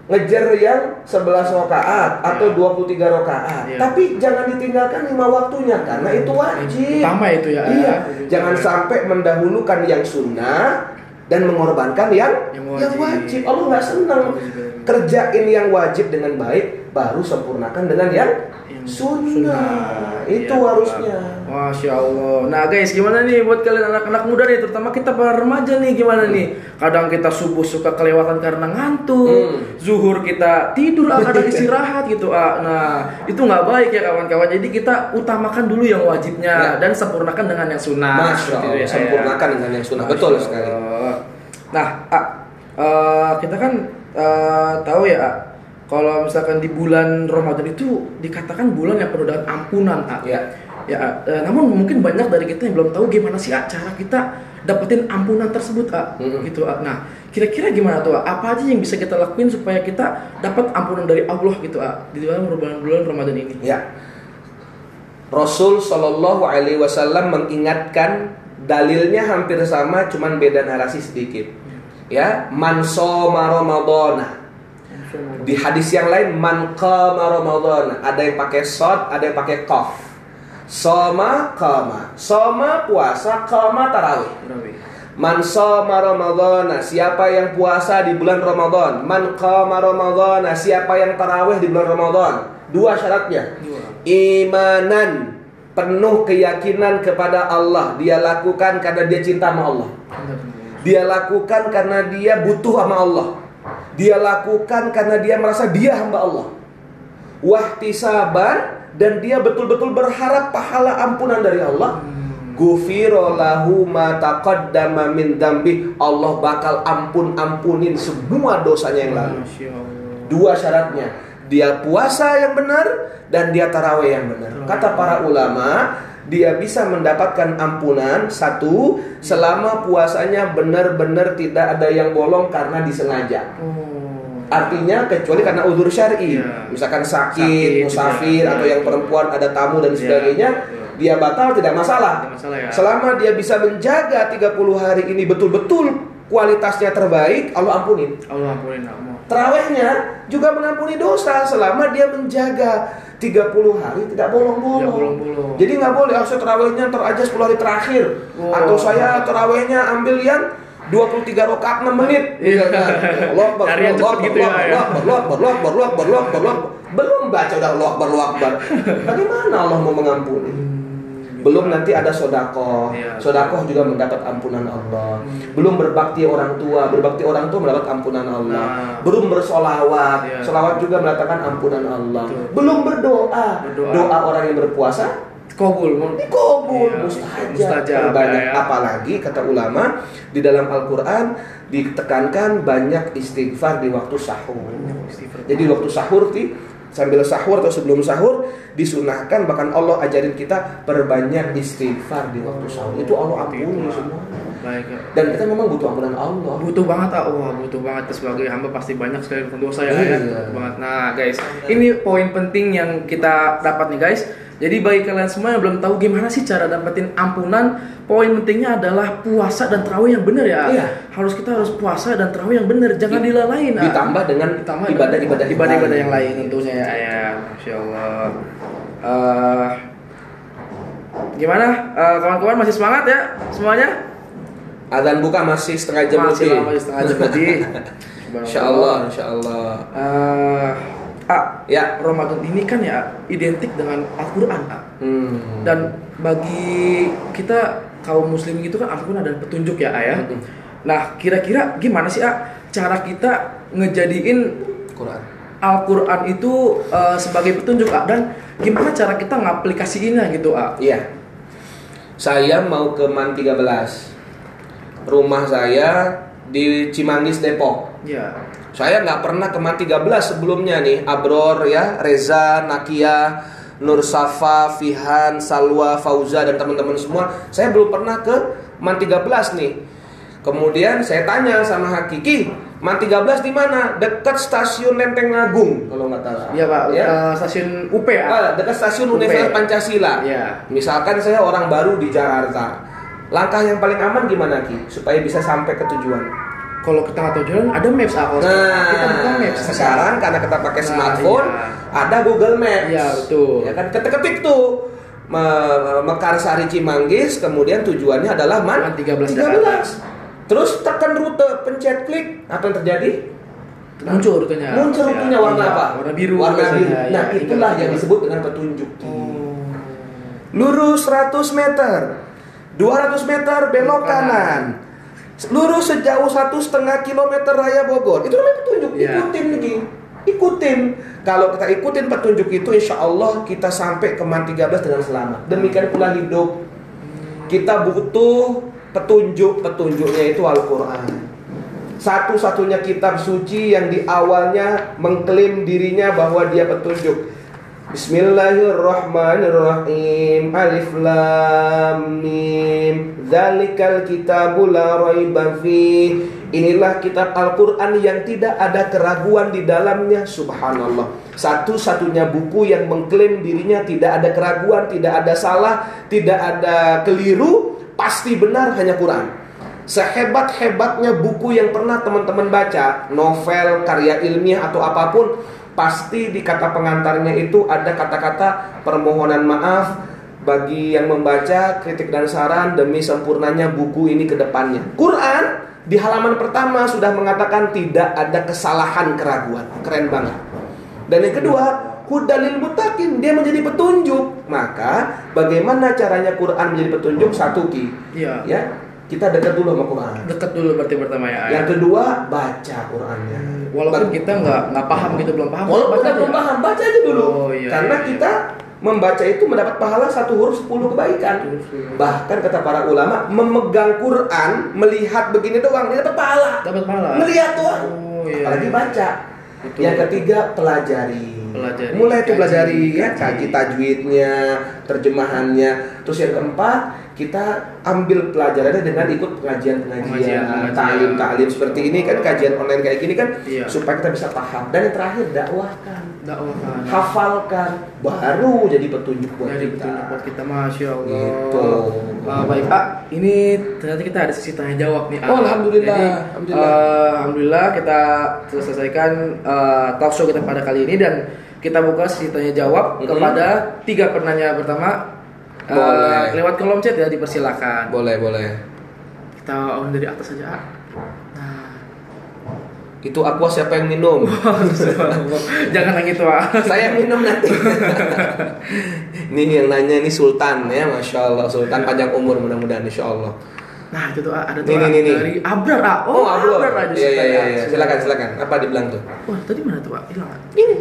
[SPEAKER 2] ngejar yang 11 rakaat atau 23 rakaat.
[SPEAKER 1] Iya.
[SPEAKER 2] Tapi jangan ditinggalkan lima waktunya karena itu wajib.
[SPEAKER 1] Utama itu ya.
[SPEAKER 2] Iya.
[SPEAKER 1] Itu
[SPEAKER 2] Jangan
[SPEAKER 1] ya.
[SPEAKER 2] sampai mendahulukan yang sunnah dan mengorbankan yang
[SPEAKER 1] Yang
[SPEAKER 2] yang
[SPEAKER 1] wajib.
[SPEAKER 2] wajib. Allah nggak senang.
[SPEAKER 1] Wajib.
[SPEAKER 2] Kerjain yang wajib dengan baik, baru sempurnakan dengan yang
[SPEAKER 1] Yang
[SPEAKER 2] sunnah. Itu
[SPEAKER 1] Iya,
[SPEAKER 2] harusnya.
[SPEAKER 1] Masya Allah. Nah guys, gimana nih buat kalian anak-anak muda nih, terutama kita para remaja nih, gimana nih? Kadang kita subuh suka kelewatan karena ngantuk,
[SPEAKER 2] Hmm.
[SPEAKER 1] zuhur kita tidur, ah, kadang *laughs* istirahat gitu. Ah. Nah, itu nggak baik ya kawan-kawan. Jadi kita utamakan dulu yang wajibnya
[SPEAKER 2] Ya.
[SPEAKER 1] dan sempurnakan dengan yang sunnah.
[SPEAKER 2] Masya
[SPEAKER 1] Gitu
[SPEAKER 2] Allah,
[SPEAKER 1] ya.
[SPEAKER 2] sempurnakan dengan yang sunnah. Betul
[SPEAKER 1] Allah.
[SPEAKER 2] sekali.
[SPEAKER 1] Nah, ah, eh, kita kan eh, tahu ya, kalau misalkan di bulan Ramadan itu dikatakan bulan yang penuh dengan ampunan, ah.
[SPEAKER 2] Ya.
[SPEAKER 1] Ya, eh, namun mungkin banyak dari kita yang belum tahu gimana sih ah, cara kita dapetin ampunan tersebut, ah.
[SPEAKER 2] Mm-mm.
[SPEAKER 1] gitu. ah. Nah, kira-kira gimana tuh? ah? Apa aja yang bisa kita lakuin supaya kita dapat ampunan dari Allah gitu, ah, di dalam bulan-bulan Ramadan ini?
[SPEAKER 2] Ya. Rasul Shallallahu Alaihi Wasallam mengingatkan dalilnya hampir sama, cuman beda narasi sedikit. Ya, man soma Ramadana. Di hadis yang lain man qama Ramadana. Ada yang pakai sod, ada yang pakai qaf. Soma qama. Soma puasa, qama tarawih. Man soma Ramadana, siapa yang puasa di bulan Ramadan? Man qama Ramadana, siapa yang tarawih di bulan Ramadan? Dua syaratnya. Imanan, penuh keyakinan kepada Allah. Dia lakukan karena dia cinta sama Allah. Dia lakukan karena dia butuh sama Allah. Dia lakukan karena dia merasa dia hamba Allah. Wahtisaban dan dia betul-betul berharap pahala ampunan dari Allah. Gufiro lahu ma taqaddama min dambi. Allah bakal ampun-ampunin semua dosanya yang lalu. Dua syaratnya. Dia puasa yang benar dan dia taraweh yang benar. Kata para ulama, dia bisa mendapatkan ampunan satu selama puasanya benar-benar tidak ada yang bolong karena disengaja.
[SPEAKER 1] Oh.
[SPEAKER 2] Artinya kecuali karena uzur syar'i,
[SPEAKER 1] Iya.
[SPEAKER 2] misalkan sakit,
[SPEAKER 1] Sakit,
[SPEAKER 2] musafir
[SPEAKER 1] iya.
[SPEAKER 2] atau yang perempuan ada tamu dan
[SPEAKER 1] Iya,
[SPEAKER 2] sebagainya,
[SPEAKER 1] betul.
[SPEAKER 2] dia batal tidak masalah.
[SPEAKER 1] Tidak masalah ya.
[SPEAKER 2] Selama dia bisa menjaga 30 hari ini betul-betul kualitasnya terbaik, Allah ampunin.
[SPEAKER 1] Allah ampunin Allah.
[SPEAKER 2] Terawihnya juga mengampuni dosa selama dia menjaga 30 hari tidak bolong-bolong. Jadi nggak boleh, oh, saya terawihnya ntar aja 10 hari terakhir.
[SPEAKER 1] Wow.
[SPEAKER 2] Atau saya terawihnya ambil yang 23 rakaat 6 menit.
[SPEAKER 1] Iya.
[SPEAKER 2] Allah Akbar, Allah Akbar,
[SPEAKER 1] gitu ya,
[SPEAKER 2] Allah. Akbar, Allah Allah. Belum baca udah Allah Akbar, Allah Akbar. *laughs* Bagaimana Allah mau mengampuni? Belum nanti ada sodakoh,
[SPEAKER 1] Iya.
[SPEAKER 2] sodakoh juga mendapat ampunan Allah. Belum berbakti orang tua, berbakti orang tua mendapat ampunan Allah.
[SPEAKER 1] Nah.
[SPEAKER 2] Belum bersolawat,
[SPEAKER 1] Iya.
[SPEAKER 2] solawat juga mendatangkan ampunan Allah. Belum
[SPEAKER 1] berdoa,
[SPEAKER 2] doa orang yang berpuasa
[SPEAKER 1] Kobul. mau-
[SPEAKER 2] dikabul
[SPEAKER 1] Iya,
[SPEAKER 2] mustajab.
[SPEAKER 1] mustajab,
[SPEAKER 2] banyak
[SPEAKER 1] ya.
[SPEAKER 2] apalagi kata ulama di dalam Al-Qur'an ditekankan banyak istighfar di waktu sahur.
[SPEAKER 1] istighfar.
[SPEAKER 2] Jadi waktu sahur ti sambil sahur atau sebelum sahur disunahkan bahkan Allah ajarin kita perbanyak istighfar di waktu sahur. Itu Allah ampuni semua.
[SPEAKER 1] Baik. ya.
[SPEAKER 2] Dan kita memang butuh ampunan Allah.
[SPEAKER 1] butuh banget ah wah butuh banget sebagai hamba pasti banyak sekali dosa ya,
[SPEAKER 2] Iya.
[SPEAKER 1] ya Butuh banget nah guys ini poin penting yang kita dapat nih guys jadi bagi kalian semua yang belum tahu gimana sih cara dapetin ampunan poin pentingnya adalah puasa dan terawih yang benar ya
[SPEAKER 2] Iya.
[SPEAKER 1] harus kita harus puasa dan terawih yang benar jangan dilalain ah.
[SPEAKER 2] Ditambah dengan
[SPEAKER 1] Ditambah
[SPEAKER 2] ibadah-ibadah yang
[SPEAKER 1] ibadah-ibadah
[SPEAKER 2] lain.
[SPEAKER 1] yang lain tentunya ya ya masya Allah Eh, gimana Eh, kawan-kawan masih semangat ya semuanya
[SPEAKER 2] Azan buka masih setengah jam
[SPEAKER 1] masih
[SPEAKER 2] lebih.
[SPEAKER 1] masih setengah jam lebih *laughs*
[SPEAKER 2] Insya Allah, Insya Allah.
[SPEAKER 1] Eh, Ah,
[SPEAKER 2] Ya.
[SPEAKER 1] Ramadan ini kan ya identik dengan Al-Qur'an, ah.
[SPEAKER 2] Hmm.
[SPEAKER 1] Dan bagi kita kaum muslim itu kan Al-Qur'an adalah petunjuk ya, Ah, ya.
[SPEAKER 2] Mm-mm.
[SPEAKER 1] Nah, kira-kira gimana sih, Ah, cara kita ngejadiin
[SPEAKER 2] Quran.
[SPEAKER 1] Al-Quran itu eh, sebagai petunjuk ah dan gimana cara kita ngaplikasiinnya gitu ah
[SPEAKER 2] Iya. Saya mau ke Man 13. Rumah saya di Cimanggis Depok.
[SPEAKER 1] ya
[SPEAKER 2] Saya nggak pernah ke Man 13 sebelumnya nih. Abror ya, Reza, Nakia, Nur Safa, Fihan, Salwa, Fauza dan teman-teman semua. Saya belum pernah ke Man 13 nih. Kemudian saya tanya sama Hakiki, Man 13 di mana? Dekat stasiun Lenteng Agung kalau nggak salah.
[SPEAKER 1] Iya pak,
[SPEAKER 2] Ya.
[SPEAKER 1] Eh, stasiun UP ah.
[SPEAKER 2] Dekat stasiun
[SPEAKER 1] UP.
[SPEAKER 2] Universitas Pancasila.
[SPEAKER 1] Iya.
[SPEAKER 2] Misalkan saya orang baru di Jakarta. Langkah yang paling aman gimana Ki? Supaya bisa sampai ke tujuan.
[SPEAKER 1] Kalau kita nggak tahu jalan, ada maps ah. Kalau
[SPEAKER 2] Nah,
[SPEAKER 1] kita buka maps
[SPEAKER 2] sekarang karena kita pakai
[SPEAKER 1] Nah,
[SPEAKER 2] smartphone,
[SPEAKER 1] iya.
[SPEAKER 2] ada Google Maps.
[SPEAKER 1] Iya, betul.
[SPEAKER 2] Ya kan ketik-ketik tuh Me- Mekarsari Cimanggis, kemudian tujuannya adalah Man,
[SPEAKER 1] Man 13 Jakarta.
[SPEAKER 2] Terus tekan rute, pencet klik, apa yang terjadi?
[SPEAKER 1] muncul rutenya.
[SPEAKER 2] Muncul
[SPEAKER 1] Ya,
[SPEAKER 2] rutenya warna
[SPEAKER 1] iya,
[SPEAKER 2] apa?
[SPEAKER 1] Warna biru.
[SPEAKER 2] Warna biru.
[SPEAKER 1] ya,
[SPEAKER 2] Nah,
[SPEAKER 1] tinggal
[SPEAKER 2] itulah yang
[SPEAKER 1] tinggal.
[SPEAKER 2] disebut dengan petunjuk.
[SPEAKER 1] Oh.
[SPEAKER 2] Lurus 100 meter 200 meter belok
[SPEAKER 1] Kanan.
[SPEAKER 2] Lurus sejauh satu setengah kilometer raya Bogor. Itu namanya petunjuk
[SPEAKER 1] Ya.
[SPEAKER 2] Ikutin lagi. Ikutin. Kalau kita ikutin petunjuk itu Insya Allah kita sampai ke Man 13 dengan selamat. Demikian pula hidup. Kita butuh petunjuk Petunjuknya itu Al-Quran. Satu-satunya kitab suci yang di awalnya mengklaim dirinya bahwa dia petunjuk. Bismillahirrahmanirrahim. Alif lam mim. Dzalikal kitabul la raiba fi. Inilah kitab Al-Qur'an yang tidak ada keraguan di dalamnya. Subhanallah. Satu-satunya buku yang mengklaim dirinya tidak ada keraguan, tidak ada salah, tidak ada keliru, pasti benar hanya Quran. Sehebat-hebatnya buku yang pernah teman-teman baca, novel, karya ilmiah atau apa pun, pasti di kata pengantarnya itu ada kata-kata permohonan maaf bagi yang membaca, kritik dan saran demi sempurnanya buku ini ke depannya. Quran di halaman pertama sudah mengatakan tidak ada kesalahan keraguan. Keren banget. Dan yang kedua, hudalil mutakin, dia menjadi petunjuk. Maka bagaimana caranya Quran menjadi petunjuk? Satu ki,
[SPEAKER 1] Iya.
[SPEAKER 2] ya kita dekat dulu sama Quran.
[SPEAKER 1] Dekat dulu berarti pertama ya.
[SPEAKER 2] Yang kedua baca Qurannya.
[SPEAKER 1] Walaupun
[SPEAKER 2] Ba-
[SPEAKER 1] kita nggak nggak paham gitu belum paham.
[SPEAKER 2] walaupun kita belum paham baca aja dulu.
[SPEAKER 1] Oh, iya,
[SPEAKER 2] Karena
[SPEAKER 1] iya,
[SPEAKER 2] kita membaca itu mendapat pahala satu huruf 10 kebaikan. Bahkan kata para ulama memegang Quran melihat begini doang dia dapat pahala.
[SPEAKER 1] Dapat pahala.
[SPEAKER 2] Melihat doang.
[SPEAKER 1] Oh, iya.
[SPEAKER 2] Apalagi baca.
[SPEAKER 1] Betul.
[SPEAKER 2] Yang ketiga pelajari.
[SPEAKER 1] Pelajari.
[SPEAKER 2] Mulai
[SPEAKER 1] Kaji,
[SPEAKER 2] pelajari ya,
[SPEAKER 1] kaji.
[SPEAKER 2] kaji tajwidnya, terjemahannya. Terus yang keempat, kita ambil pelajarannya dengan ikut pengajian-pengajian, taklim-taklim seperti ini kan kajian online kayak gini kan
[SPEAKER 1] Iya.
[SPEAKER 2] supaya kita bisa paham. Dan yang terakhir dakwahkan,
[SPEAKER 1] dakwahkan.
[SPEAKER 2] hafalkan, baru jadi petunjuk buat
[SPEAKER 1] Dari
[SPEAKER 2] kita.
[SPEAKER 1] petunjuk buat kita, masya Allah.
[SPEAKER 2] Gitu.
[SPEAKER 1] Ah, baik, ah, ini ternyata kita ada sesi tanya jawab nih.
[SPEAKER 2] Oh, alhamdulillah.
[SPEAKER 1] Jadi,
[SPEAKER 2] Alhamdulillah.
[SPEAKER 1] eh, alhamdulillah kita selesaikan eh, talk show kita pada kali ini dan kita buka sesi tanya jawab
[SPEAKER 2] Mhm.
[SPEAKER 1] kepada tiga penanya pertama. Eh,
[SPEAKER 2] Boleh.
[SPEAKER 1] lewat kolom chat ya dipersilakan.
[SPEAKER 2] Boleh, boleh.
[SPEAKER 1] Kita on dari atas saja. Ah. Nah,
[SPEAKER 2] Itu aqua siapa yang minum? *laughs*
[SPEAKER 1] jangan yang itu, ah.
[SPEAKER 2] Saya minum nanti. *laughs* ini yang nanya ini Sultan ya, masya Allah Sultan panjang umur mudah-mudahan insya Allah.
[SPEAKER 1] Nah, itu tuh ada tuh
[SPEAKER 2] Nih, nih, nih,
[SPEAKER 1] dari Abrar. Ah.
[SPEAKER 2] Oh, Abdul.
[SPEAKER 1] Abrar aja
[SPEAKER 2] Iya iya iya. iya. Silakan silakan. Apa dibilang tuh?
[SPEAKER 1] Wah, tadi mana tuh, Pak? Hilang.
[SPEAKER 2] Ini.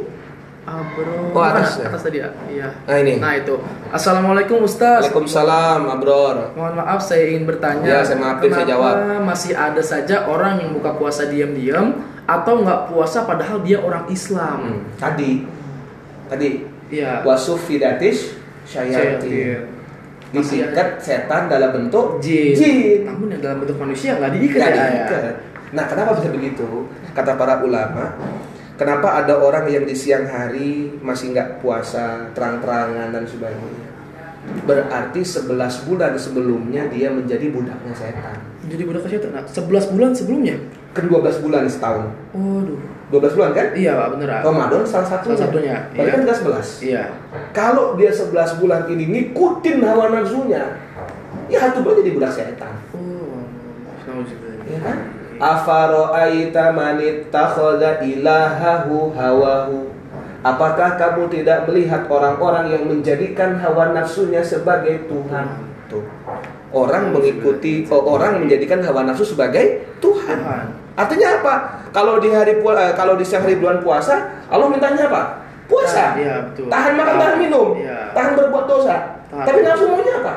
[SPEAKER 1] Abro.
[SPEAKER 2] Oh,
[SPEAKER 1] Mana?
[SPEAKER 2] atas ya?
[SPEAKER 1] atas tadi ya. Iya.
[SPEAKER 2] Nah, ini.
[SPEAKER 1] Nah, itu. Assalamualaikum Ustaz.
[SPEAKER 2] Waalaikumsalam, Abror.
[SPEAKER 1] Mohon maaf saya ingin bertanya.
[SPEAKER 2] Ya, saya maafin, saya jawab.
[SPEAKER 1] masih ada saja orang yang buka puasa diam-diam atau nggak puasa padahal dia orang Islam?
[SPEAKER 2] Hmm, Tadi, tadi
[SPEAKER 1] Iya.
[SPEAKER 2] wasuf fidatis syayatin. Diikat setan dalam bentuk
[SPEAKER 1] Jin.
[SPEAKER 2] jin.
[SPEAKER 1] Namun yang dalam bentuk manusia nggak diikat ya.
[SPEAKER 2] diikat. Nah, kenapa bisa begitu? Kata para ulama, kenapa ada orang yang di siang hari masih nggak puasa, terang-terangan dan sebagainya? Berarti 11 bulan sebelumnya dia menjadi budaknya setan.
[SPEAKER 1] Jadi budak. Nah, 11 bulan sebelumnya.
[SPEAKER 2] Kan 12 bulan setahun.
[SPEAKER 1] Waduh.
[SPEAKER 2] 12 bulan kan?
[SPEAKER 1] Iya, ah.
[SPEAKER 2] Ramadan salah satunya.
[SPEAKER 1] Salah satunya,
[SPEAKER 2] Berarti
[SPEAKER 1] iya.
[SPEAKER 2] kan kita 11.
[SPEAKER 1] Iya.
[SPEAKER 2] Kalau dia 11 bulan ini ngikutin hawa nafsunya, ya berarti jadi budak setan.
[SPEAKER 1] Oh. Nauzubillah.
[SPEAKER 2] Ya kan? Afaro'aita manittakhadha ilahahu hawahu Apakah kamu tidak melihat orang-orang yang menjadikan hawa nafsunya sebagai Tuhan? Tuh. Orang mengikuti oh, orang menjadikan hawa nafsu sebagai Tuhan. Artinya apa? Kalau di hari eh, kalau di siang hari bulan puasa, Allah mintanya apa? Puasa.
[SPEAKER 1] Iya, betul.
[SPEAKER 2] Tahan makan, tahan minum.
[SPEAKER 1] Iya.
[SPEAKER 2] Tahan berbuat dosa.
[SPEAKER 1] Tahan.
[SPEAKER 2] Tapi nafsu maunya apa?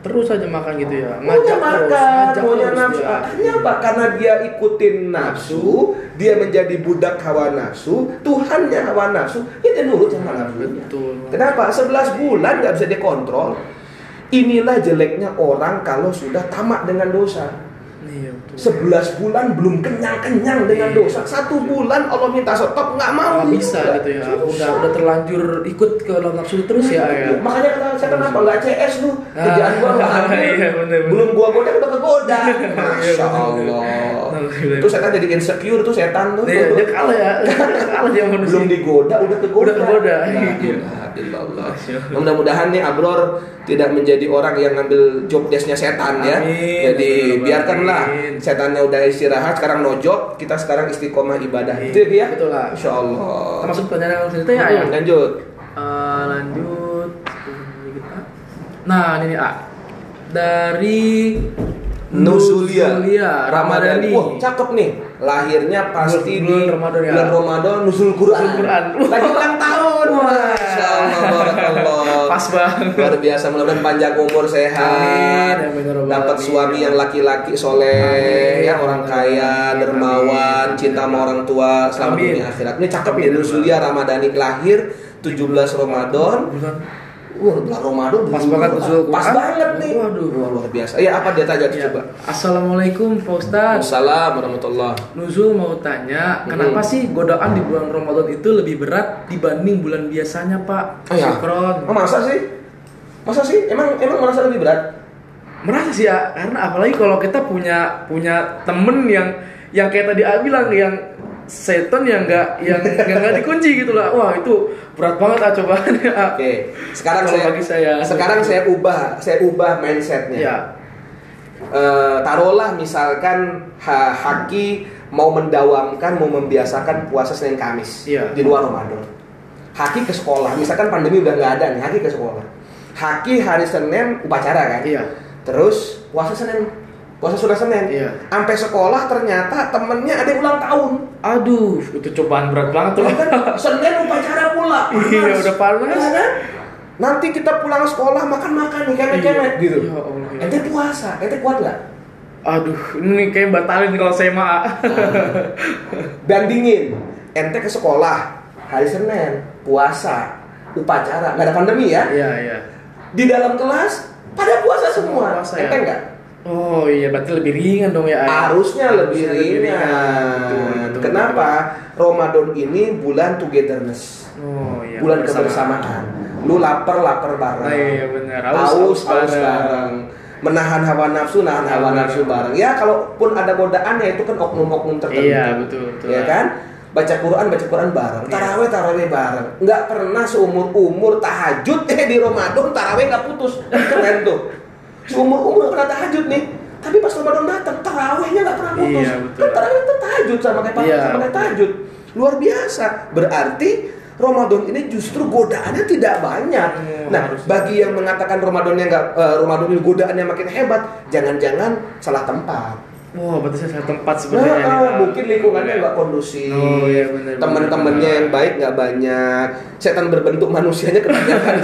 [SPEAKER 1] Terus aja makan gitu ya. Terus,
[SPEAKER 2] makan,
[SPEAKER 1] ngajak
[SPEAKER 2] maunya
[SPEAKER 1] terus
[SPEAKER 2] nafsu.
[SPEAKER 1] dia.
[SPEAKER 2] Artinya apa? Karena dia ikutin nafsu, dia menjadi budak hawa nafsu, Tuhannya hawa nafsu, ya dia nurut sama nafsunya.
[SPEAKER 1] Betul.
[SPEAKER 2] Kenapa? 11 bulan nggak bisa dikontrol. Inilah jeleknya orang kalau sudah tamak dengan dosa.
[SPEAKER 1] Iya,
[SPEAKER 2] 11 bulan belum kenyang-kenyang dengan
[SPEAKER 1] Iya.
[SPEAKER 2] dosa. Satu bulan Allah minta stop nggak mau.
[SPEAKER 1] Nggak bisa gitu ya. Udah
[SPEAKER 2] Susah.
[SPEAKER 1] udah terlanjur ikut ke dalam nafsu terus ya. ya.
[SPEAKER 2] Makanya kata saya kenapa nggak CS lu?
[SPEAKER 1] Ah,
[SPEAKER 2] Kerjaan gua nggak *laughs* ambil.
[SPEAKER 1] iya.
[SPEAKER 2] Belum gua goda udah kegoda. Masya *laughs*
[SPEAKER 1] Iya, bener.
[SPEAKER 2] Allah. Itu setan jadi insecure tuh setan tuh.
[SPEAKER 1] Iya, dia kalah ya. *laughs* kalah dia manusia.
[SPEAKER 2] Belum digoda udah kegoda.
[SPEAKER 1] Udah kegoda.
[SPEAKER 2] Illallah. Mudah-mudahan nih Abror tidak menjadi orang yang ngambil job desknya setan ya.
[SPEAKER 1] Amin.
[SPEAKER 2] Jadi
[SPEAKER 1] Amin.
[SPEAKER 2] setannya udah istirahat, sekarang no job, kita sekarang istiqomah ibadah.
[SPEAKER 1] Iya,
[SPEAKER 2] Itu ya,
[SPEAKER 1] betul lah.
[SPEAKER 2] Insya Allah.
[SPEAKER 1] Kita masuk pertanyaan cerita ya.
[SPEAKER 2] Hmm, lanjut.
[SPEAKER 1] Eh, lanjut. Nah, ini A. Dari
[SPEAKER 2] Nuzulia,
[SPEAKER 1] Ramadhani.
[SPEAKER 2] Wah, cakep nih. Lahirnya pasti
[SPEAKER 1] Bulan-
[SPEAKER 2] di
[SPEAKER 1] Ramadan ya.
[SPEAKER 2] bulan Ramadan Nuzul Quran.
[SPEAKER 1] Nuzul Quran.
[SPEAKER 2] Lagi ulang tahun. *laughs*
[SPEAKER 1] Wah.
[SPEAKER 2] Masya Allah, barakallah.
[SPEAKER 1] Pas banget.
[SPEAKER 2] Luar biasa, mudah-mudahan panjang umur sehat.
[SPEAKER 1] Ya
[SPEAKER 2] Dapat suami yang laki-laki soleh,
[SPEAKER 1] Amin.
[SPEAKER 2] ya orang kaya, dermawan, cinta sama orang tua, selamat dunia akhirat. Ini cakep ya Nuzulia Ramadhani lahir 17 Ramadan. Wah, bulan Ramadan
[SPEAKER 1] Pas banget. Nuzul
[SPEAKER 2] Pas
[SPEAKER 1] Quran.
[SPEAKER 2] banget nih.
[SPEAKER 1] Waduh.
[SPEAKER 2] Wah, luar biasa. Ya, apa dia tanya
[SPEAKER 1] Ya.
[SPEAKER 2] coba?
[SPEAKER 1] Assalamualaikum Pak Ustadz
[SPEAKER 2] Assalamualaikum warahmatullah.
[SPEAKER 1] Nuzul mau tanya, kenapa sih godaan di bulan Ramadan itu lebih berat dibanding bulan biasanya Pak?
[SPEAKER 2] Oh ya?
[SPEAKER 1] Syukron.
[SPEAKER 2] Oh, masa sih? Masa sih? Emang emang merasa lebih berat?
[SPEAKER 1] Merasa sih ya, karena apalagi kalau kita punya punya temen yang yang kayak tadi A bilang yang setan yang nggak yang *laughs* nggak dikunci gitu lah. Wah itu berat banget ah cobaannya. Ah.
[SPEAKER 2] Oke. *laughs* Sekarang
[SPEAKER 1] Kalau
[SPEAKER 2] saya
[SPEAKER 1] bagi saya.
[SPEAKER 2] sekarang saya ubah, saya ubah mindsetnya.
[SPEAKER 1] Ya,
[SPEAKER 2] Eh, taruhlah misalkan ha, Haki mau mendawamkan, mau membiasakan puasa Senin Kamis
[SPEAKER 1] Iya.
[SPEAKER 2] di luar Ramadan. Haki ke sekolah, misalkan pandemi udah nggak ada nih, Haki ke sekolah. Haki hari Senin upacara kan?
[SPEAKER 1] iya.
[SPEAKER 2] Terus puasa Senin, puasa sudah Senin.
[SPEAKER 1] Iya.
[SPEAKER 2] Sampai sekolah ternyata temennya ada yang ulang tahun.
[SPEAKER 1] Aduh, itu cobaan berat banget tuh.
[SPEAKER 2] Ya kan? Senin upacara pula. *laughs*
[SPEAKER 1] Iya, udah panas.
[SPEAKER 2] Ya kan? Nanti kita pulang sekolah makan-makan nih kemet-kemet
[SPEAKER 1] Iya.
[SPEAKER 2] gitu.
[SPEAKER 1] Ya Allah, ya.
[SPEAKER 2] Ente puasa, ente kuat nggak?
[SPEAKER 1] Aduh, ini kayak batalin kalau saya mah. *laughs*
[SPEAKER 2] Bandingin, ente ke sekolah hari Senin puasa upacara, nggak ada pandemi ya?
[SPEAKER 1] Iya, iya.
[SPEAKER 2] Di dalam kelas pada puasa semua,
[SPEAKER 1] Puasa ya?
[SPEAKER 2] ente nggak?
[SPEAKER 1] Oh iya, berarti lebih ringan dong ya. Ayah.
[SPEAKER 2] Harusnya lebih
[SPEAKER 1] Harusnya lebih
[SPEAKER 2] ringan.
[SPEAKER 1] Betul, betul,
[SPEAKER 2] Kenapa? Ramadan ini bulan togetherness,
[SPEAKER 1] betul. Oh iya.
[SPEAKER 2] bulan kebersamaan. Lu lapar lapar bareng.
[SPEAKER 1] Ah, iya benar.
[SPEAKER 2] Haus, haus
[SPEAKER 1] bareng.
[SPEAKER 2] bareng. Menahan hawa nafsu, nahan hawa
[SPEAKER 1] Bareng.
[SPEAKER 2] nafsu bareng. Ya, kalaupun ada godaan ya itu kan oknum-oknum tertentu.
[SPEAKER 1] Iya, betul, betul.
[SPEAKER 2] Ya kan? Baca Quran, baca Quran bareng.
[SPEAKER 1] Iya.
[SPEAKER 2] Taraweh, taraweh bareng. Nggak pernah seumur umur tahajud eh di Ramadan taraweh nggak putus. Keren tuh. Seumur umur pernah tahajud nih. Tapi pas Ramadan datang, tarawehnya nggak pernah putus.
[SPEAKER 1] Iya, betul.
[SPEAKER 2] Kan taraweh itu tahajud sama kayak
[SPEAKER 1] Iya,
[SPEAKER 2] sama kayak tahajud. Luar biasa. Berarti Ramadan ini justru godaannya tidak banyak.
[SPEAKER 1] Hmm,
[SPEAKER 2] nah,
[SPEAKER 1] harus.
[SPEAKER 2] bagi yang mengatakan Ramadannya nggak eh, Ramadan ini godaannya makin hebat, jangan-jangan salah tempat.
[SPEAKER 1] Wah, berarti saya tempat
[SPEAKER 2] Nah,
[SPEAKER 1] sebenarnya. nih,
[SPEAKER 2] ah,
[SPEAKER 1] Pak.
[SPEAKER 2] mungkin lingkungannya nggak kondusif.
[SPEAKER 1] Oh, iya,
[SPEAKER 2] Teman-temannya yang baik nggak banyak. Setan berbentuk manusianya kebanyakan.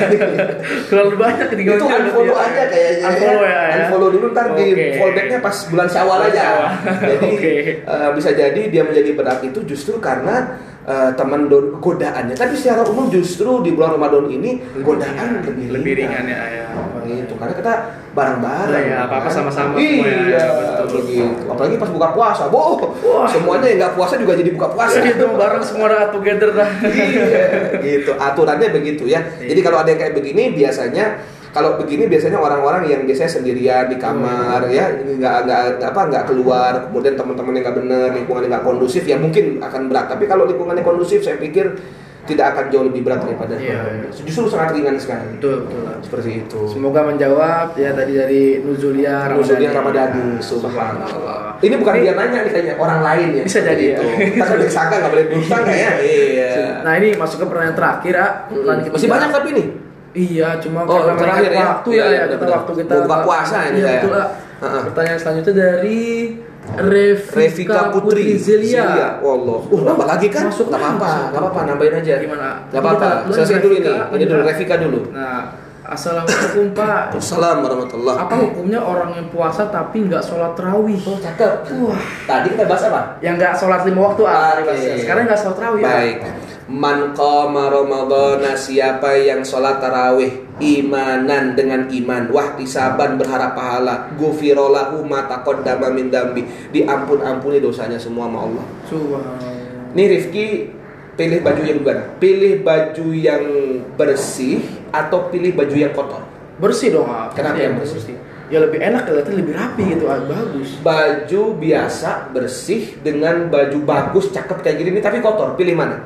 [SPEAKER 2] *laughs*
[SPEAKER 1] Terlalu banyak ketinggalan.
[SPEAKER 2] itu unfollow aja kayaknya
[SPEAKER 1] Unfollow ya. ya.
[SPEAKER 2] Unfollow dulu ntar di
[SPEAKER 1] Oke.
[SPEAKER 2] fallbacknya pas bulan syawal aja. Jadi *laughs*
[SPEAKER 1] Oke.
[SPEAKER 2] eh, bisa jadi dia menjadi berat itu justru karena eh, teman godaannya. Tapi secara umum justru di bulan Ramadan ini godaan lebih,
[SPEAKER 1] lebih ringan ya, ya.
[SPEAKER 2] Gitu, karena kita bareng-bareng.
[SPEAKER 1] Nah, ya, apa-apa
[SPEAKER 2] kan.
[SPEAKER 1] sama-sama ya,
[SPEAKER 2] Iya,
[SPEAKER 1] betul.
[SPEAKER 2] begitu. Apalagi pas buka puasa, boh.
[SPEAKER 1] Wah.
[SPEAKER 2] Semuanya yang nggak puasa juga jadi buka puasa.
[SPEAKER 1] Itu bareng semua udah together dah.
[SPEAKER 2] iya, gitu. Aturannya begitu ya. Jadi kalau ada yang kayak begini biasanya kalau begini biasanya orang-orang yang biasanya sendirian di kamar ya nggak nggak apa nggak keluar kemudian teman-temannya nggak bener lingkungannya nggak kondusif ya mungkin akan berat tapi kalau lingkungannya kondusif saya pikir tidak akan jauh lebih berat daripada
[SPEAKER 1] Iya,
[SPEAKER 2] Ramadan.
[SPEAKER 1] iya.
[SPEAKER 2] Justru sangat ringan sekali.
[SPEAKER 1] Betul betul.
[SPEAKER 2] Seperti itu.
[SPEAKER 1] Semoga menjawab ya tadi dari Nuzulia
[SPEAKER 2] Nuzulia
[SPEAKER 1] Ramadhani.
[SPEAKER 2] Subhanallah.
[SPEAKER 1] Subhanallah.
[SPEAKER 2] Ini bukan dia nanya nih kayaknya orang lain ya.
[SPEAKER 1] Bisa jadi,
[SPEAKER 2] itu.
[SPEAKER 1] ya.
[SPEAKER 2] Kita kan bersangka nggak boleh bersangka ya. *laughs* Iya.
[SPEAKER 1] Nah ini masuk ke pertanyaan terakhir ya. Pertanyaan
[SPEAKER 2] Masih banyak tapi nih.
[SPEAKER 1] Iya, cuma
[SPEAKER 2] Oh,
[SPEAKER 1] karena
[SPEAKER 2] terakhir ya?
[SPEAKER 1] waktu
[SPEAKER 2] Iya,
[SPEAKER 1] ya,
[SPEAKER 2] iya,
[SPEAKER 1] ya, kita
[SPEAKER 2] benar.
[SPEAKER 1] waktu kita
[SPEAKER 2] buka puasa ini
[SPEAKER 1] Iya,
[SPEAKER 2] saya.
[SPEAKER 1] betul.
[SPEAKER 2] Heeh.
[SPEAKER 1] Pertanyaan selanjutnya dari Revika,
[SPEAKER 2] Revika Putri
[SPEAKER 1] Zelia.
[SPEAKER 2] Wallah. Uh, nambah lagi kan?
[SPEAKER 1] Masuk
[SPEAKER 2] apa-apa, apa-apa, nambahin aja.
[SPEAKER 1] Gimana?
[SPEAKER 2] Gak apa-apa.
[SPEAKER 1] Kita
[SPEAKER 2] Selesai dulu ini. Ini dulu
[SPEAKER 1] Revika.
[SPEAKER 2] Dulu.
[SPEAKER 1] Nah, Assalamualaikum Pak.
[SPEAKER 2] Assalamualaikum warahmatullahi
[SPEAKER 1] Apa hukumnya orang yang puasa tapi nggak sholat terawih?
[SPEAKER 2] Oh, cakep.
[SPEAKER 1] Wah,
[SPEAKER 2] Tadi kita bahas apa?
[SPEAKER 1] yang nggak sholat lima waktu ah, bahasnya. Sekarang nggak sholat terawih. ah.
[SPEAKER 2] Baik. Man qama Ramadhana siapa yang sholat tarawih imanan dengan iman wahtisaban berharap pahala gufirolahu ma taqaddama min dambi diampun-ampuni dosanya semua sama Allah.
[SPEAKER 1] Subhanallah.
[SPEAKER 2] Nih Rifki pilih baju yang gimana? Pilih baju yang bersih atau pilih baju yang kotor?
[SPEAKER 1] Bersih dong, ah.
[SPEAKER 2] Kenapa yang bersih?
[SPEAKER 1] Ya lebih enak kelihatan lebih rapi gitu, ah. bagus.
[SPEAKER 2] Baju biasa bersih dengan baju bagus cakep kayak gini tapi kotor. Pilih mana?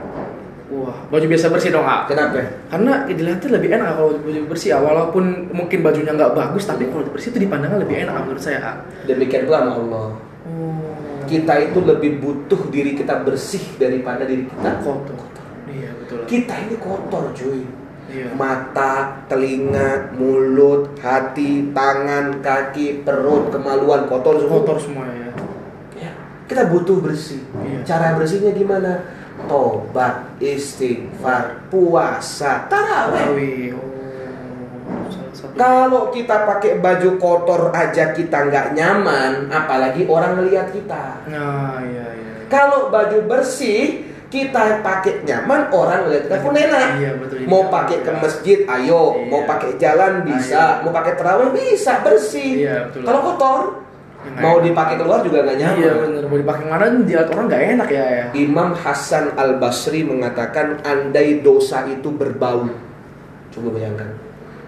[SPEAKER 1] Wah, baju biasa bersih dong, ah.
[SPEAKER 2] Kenapa?
[SPEAKER 1] Karena dilihatnya lebih enak kalau baju bersih, ah. walaupun mungkin bajunya nggak bagus, tapi kalau bersih itu dipandangnya lebih enak menurut saya. ah.
[SPEAKER 2] Demikian pula sama Allah.
[SPEAKER 1] Oh,
[SPEAKER 2] Kita itu lebih butuh diri kita bersih daripada diri kita
[SPEAKER 1] kotor. Iya betul.
[SPEAKER 2] Kita ini kotor cuy.
[SPEAKER 1] Iya.
[SPEAKER 2] Mata, telinga, mulut, hati, tangan, kaki, perut, kemaluan kotor semua.
[SPEAKER 1] Kotor semua ya.
[SPEAKER 2] Ya, kita butuh bersih.
[SPEAKER 1] Iya.
[SPEAKER 2] Cara bersihnya gimana? Tobat, istighfar, puasa.
[SPEAKER 1] Tarawih. Oh.
[SPEAKER 2] Kalau kita pakai baju kotor aja kita nggak nyaman, apalagi orang ngelihat kita.
[SPEAKER 1] Nah, iya iya.
[SPEAKER 2] Kalau baju bersih, kita pakai nyaman, orang ngelihat kita pun enak.
[SPEAKER 1] Iya betul.
[SPEAKER 2] Mau pakai ke masjid, ayo.
[SPEAKER 1] Iya.
[SPEAKER 2] Mau pakai jalan bisa.
[SPEAKER 1] Ayo.
[SPEAKER 2] Mau pakai terawih bisa, bersih.
[SPEAKER 1] Iya, betul.
[SPEAKER 2] Kalau kotor, mau dipakai keluar juga nggak nyaman.
[SPEAKER 1] Iya benar. Mau dipakai mana dilihat orang nggak enak ya ya.
[SPEAKER 2] Imam Hasan Al Basri mengatakan andai dosa itu berbau. Coba bayangkan.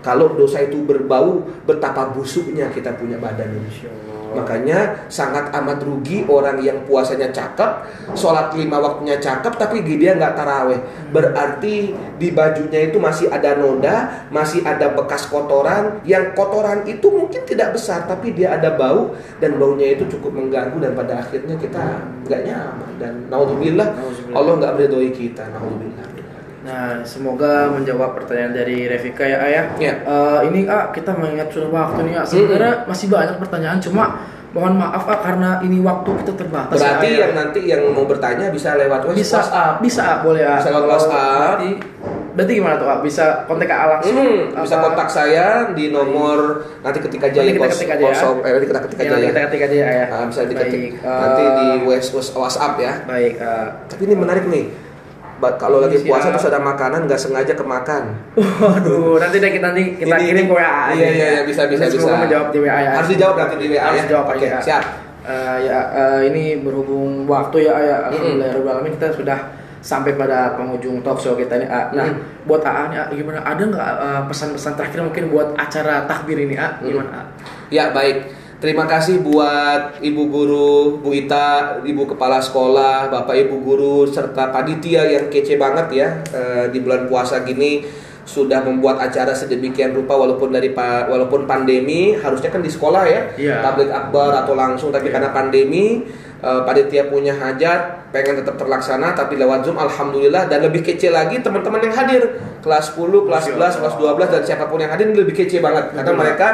[SPEAKER 2] Kalau dosa itu berbau, betapa busuknya kita punya badan ini.
[SPEAKER 1] Insya Allah.
[SPEAKER 2] Makanya sangat amat rugi orang yang puasanya cakep, sholat lima waktunya cakep, tapi dia nggak taraweh. Berarti di bajunya itu masih ada noda, masih ada bekas kotoran. Yang kotoran itu mungkin tidak besar, tapi dia ada bau dan baunya itu cukup mengganggu dan pada akhirnya kita nggak nyaman. Dan naudzubillah. Allah nggak meridhoi kita. Naudzubillah.
[SPEAKER 1] Nah, semoga menjawab pertanyaan dari Revika ya Ayah.
[SPEAKER 2] Ya.
[SPEAKER 1] Eh, ini ah kita mengingat sudah waktu nih ah. Sebenarnya masih banyak pertanyaan, cuma mohon maaf ah karena ini waktu kita terbatas.
[SPEAKER 2] Berarti
[SPEAKER 1] ya, Ayah.
[SPEAKER 2] yang nanti yang mau bertanya bisa lewat
[SPEAKER 1] bisa
[SPEAKER 2] WhatsApp.
[SPEAKER 1] bisa ah, boleh ah.
[SPEAKER 2] Bisa lewat WhatsApp.
[SPEAKER 1] Berarti, berarti gimana tuh ah? Bisa kontak ah langsung?
[SPEAKER 2] Hmm, bisa kontak saya di nomor nanti ketika jaya
[SPEAKER 1] Nanti kita
[SPEAKER 2] kos-
[SPEAKER 1] ketik aja ya.
[SPEAKER 2] kosong eh nanti kita ketik
[SPEAKER 1] Ya,
[SPEAKER 2] aja
[SPEAKER 1] nanti
[SPEAKER 2] ya.
[SPEAKER 1] kita ketik aja ya Ayah.
[SPEAKER 2] Ah, bisa diketik
[SPEAKER 1] Baik,
[SPEAKER 2] nanti
[SPEAKER 1] eh,
[SPEAKER 2] di wes- WhatsApp ya.
[SPEAKER 1] Baik. eh,
[SPEAKER 2] Tapi ini menarik nih. Ba- Kalau lagi
[SPEAKER 1] Ini
[SPEAKER 2] puasa terus ada makanan nggak sengaja kemakan.
[SPEAKER 1] Waduh, nanti deh kita nanti kita
[SPEAKER 2] Ini-
[SPEAKER 1] kirim ke WA.
[SPEAKER 2] Iya,
[SPEAKER 1] aja
[SPEAKER 2] iya,
[SPEAKER 1] ya.
[SPEAKER 2] iya, bisa, bisa,
[SPEAKER 1] semoga
[SPEAKER 2] bisa.
[SPEAKER 1] menjawab di WA ya.
[SPEAKER 2] Harus dijawab nanti di WA
[SPEAKER 1] Harus
[SPEAKER 2] ya.
[SPEAKER 1] dijawab
[SPEAKER 2] Oke,
[SPEAKER 1] aja.
[SPEAKER 2] siap.
[SPEAKER 1] Eh, ya eh, ini berhubung waktu ya ya alhamdulillah kita sudah sampai pada penghujung talk show kita nih A. Nah,
[SPEAKER 2] Mm.
[SPEAKER 1] buat AA nih A, gimana? Ada nggak eh, pesan-pesan terakhir mungkin buat acara takbir ini A? Gimana A?
[SPEAKER 2] Ya baik. Terima kasih buat Ibu Guru, Bu Ita, Ibu Kepala Sekolah, Bapak Ibu Guru, serta panitia yang kece banget ya eh, di bulan puasa gini sudah membuat acara sedemikian rupa walaupun dari pa- walaupun pandemi harusnya kan di sekolah ya
[SPEAKER 1] Iya.
[SPEAKER 2] tablik akbar atau langsung tapi
[SPEAKER 1] Iya.
[SPEAKER 2] karena pandemi eh, panitia punya hajat pengen tetap terlaksana tapi lewat zoom alhamdulillah dan lebih kece lagi teman-teman yang hadir kelas 10 kelas
[SPEAKER 1] Masya
[SPEAKER 2] 11
[SPEAKER 1] Allah.
[SPEAKER 2] kelas 12 dan siapa pun yang hadir ini lebih kece banget karena mereka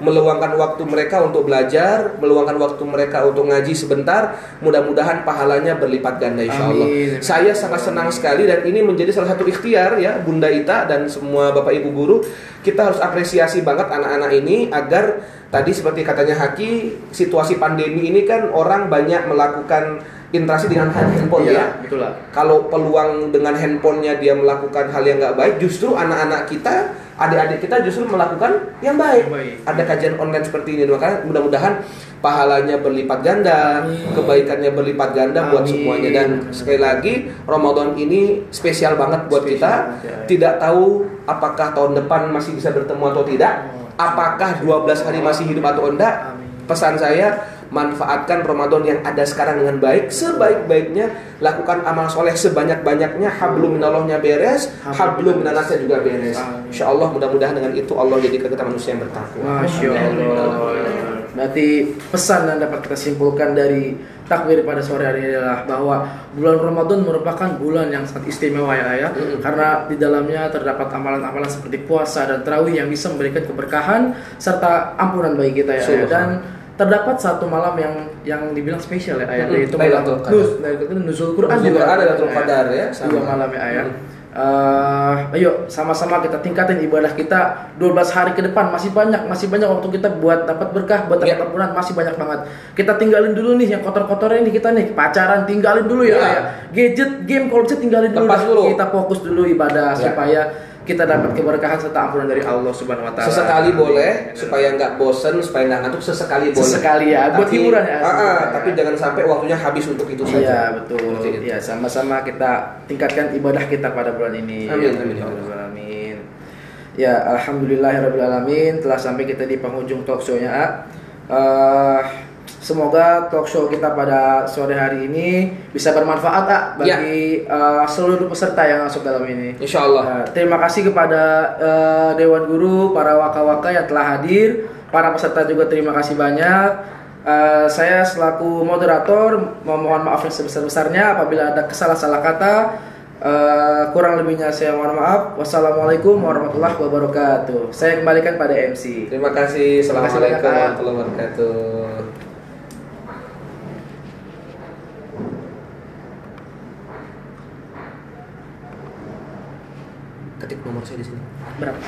[SPEAKER 2] meluangkan waktu mereka untuk belajar, meluangkan waktu mereka untuk ngaji sebentar. Mudah-mudahan pahalanya berlipat ganda insya Allah.
[SPEAKER 1] Amin.
[SPEAKER 2] Saya sangat senang sekali dan ini menjadi salah satu ikhtiar ya Bunda Ita dan semua Bapak Ibu guru. Kita harus apresiasi banget anak-anak ini agar tadi seperti katanya Haki, situasi pandemi ini kan orang banyak melakukan interaksi dengan handphone ya
[SPEAKER 1] Iya, betul lah.
[SPEAKER 2] kalau peluang dengan handphonenya dia melakukan hal yang nggak baik, justru anak-anak kita, adik-adik kita justru melakukan yang baik.
[SPEAKER 1] Yang baik.
[SPEAKER 2] Ada kajian online seperti ini, maka mudah-mudahan pahalanya berlipat ganda,
[SPEAKER 1] Amin.
[SPEAKER 2] kebaikannya berlipat ganda buat
[SPEAKER 1] Amin.
[SPEAKER 2] semuanya. Dan sekali lagi Ramadan ini spesial banget buat
[SPEAKER 1] Spesial
[SPEAKER 2] kita.
[SPEAKER 1] ya.
[SPEAKER 2] Tidak tahu apakah tahun depan masih bisa bertemu atau tidak.
[SPEAKER 1] Oh.
[SPEAKER 2] Apakah 12 hari masih hidup atau enggak? Pesan saya manfaatkan Ramadan yang ada sekarang dengan baik. Sebaik-baiknya lakukan amal soleh sebanyak-banyaknya. Hablum minallahnya beres hablum minannasnya juga beres. Insya Allah mudah-mudahan dengan itu Allah jadikan kita manusia yang bertakwa.
[SPEAKER 1] Masya Allah. Berarti pesan yang dapat kita simpulkan dari takbir pada sore hari ini adalah bahwa bulan Ramadan merupakan bulan yang sangat istimewa ya ya.
[SPEAKER 2] Mm-mm.
[SPEAKER 1] Karena di dalamnya terdapat amalan-amalan seperti puasa dan tarawih yang bisa memberikan keberkahan serta ampunan bagi kita ya. ya. Dan terdapat satu malam yang yang dibilang spesial ya, ayah
[SPEAKER 2] Mm-mm.
[SPEAKER 1] yaitu malam
[SPEAKER 2] Lailatul Qadar.
[SPEAKER 1] Nuzul Quran juga
[SPEAKER 2] Lailatul
[SPEAKER 1] ya.
[SPEAKER 2] Qadar ya,
[SPEAKER 1] Dua malam ya ayah.
[SPEAKER 2] Mm.
[SPEAKER 1] Eh, ayo sama-sama kita tingkatin ibadah kita 12 hari ke depan masih banyak masih banyak waktu kita buat dapat berkah buat dapat
[SPEAKER 2] Ya.
[SPEAKER 1] ampunan masih banyak banget kita tinggalin dulu nih yang kotor-kotornya ini kita nih pacaran tinggalin dulu ya,
[SPEAKER 2] Ya.
[SPEAKER 1] ya. gadget game kalau bisa tinggalin dulu,
[SPEAKER 2] dulu.
[SPEAKER 1] kita fokus dulu ibadah
[SPEAKER 2] Ya.
[SPEAKER 1] supaya kita dapat keberkahan serta ampunan dari Allah Subhanahu Wa Taala
[SPEAKER 2] Sesekali boleh supaya nggak bosen, supaya nggak ngantuk sesekali boleh.
[SPEAKER 1] Sesekali ya, buat hiburan ya.
[SPEAKER 2] Ah, ah, tapi jangan sampai waktunya habis untuk itu saja.
[SPEAKER 1] Iya betul. Iya sama-sama kita tingkatkan ibadah kita pada bulan ini.
[SPEAKER 2] Amin,
[SPEAKER 1] Ya,
[SPEAKER 2] amin, ya
[SPEAKER 1] Rabbal alamin. Ya alhamdulillahirabbil alamin telah sampai kita di penghujung talk show-nya. A. Eh, semoga talk show kita pada sore hari ini bisa bermanfaat A, bagi eh, seluruh peserta yang masuk dalam ini.
[SPEAKER 2] Insya Allah.
[SPEAKER 1] Nah, terima kasih kepada eh, Dewan Guru, para waka-waka yang telah hadir, para peserta juga terima kasih banyak. Eh, saya selaku moderator memohon maaf yang sebesar-besarnya apabila ada kesalah-salah kata. Eh, kurang lebihnya saya mohon maaf. Wassalamualaikum warahmatullahi wabarakatuh. Saya kembalikan pada MC.
[SPEAKER 2] Terima kasih. Assalamualaikum warahmatullahi wabarakatuh. Ketik nomor saya di sini.
[SPEAKER 1] Berapa?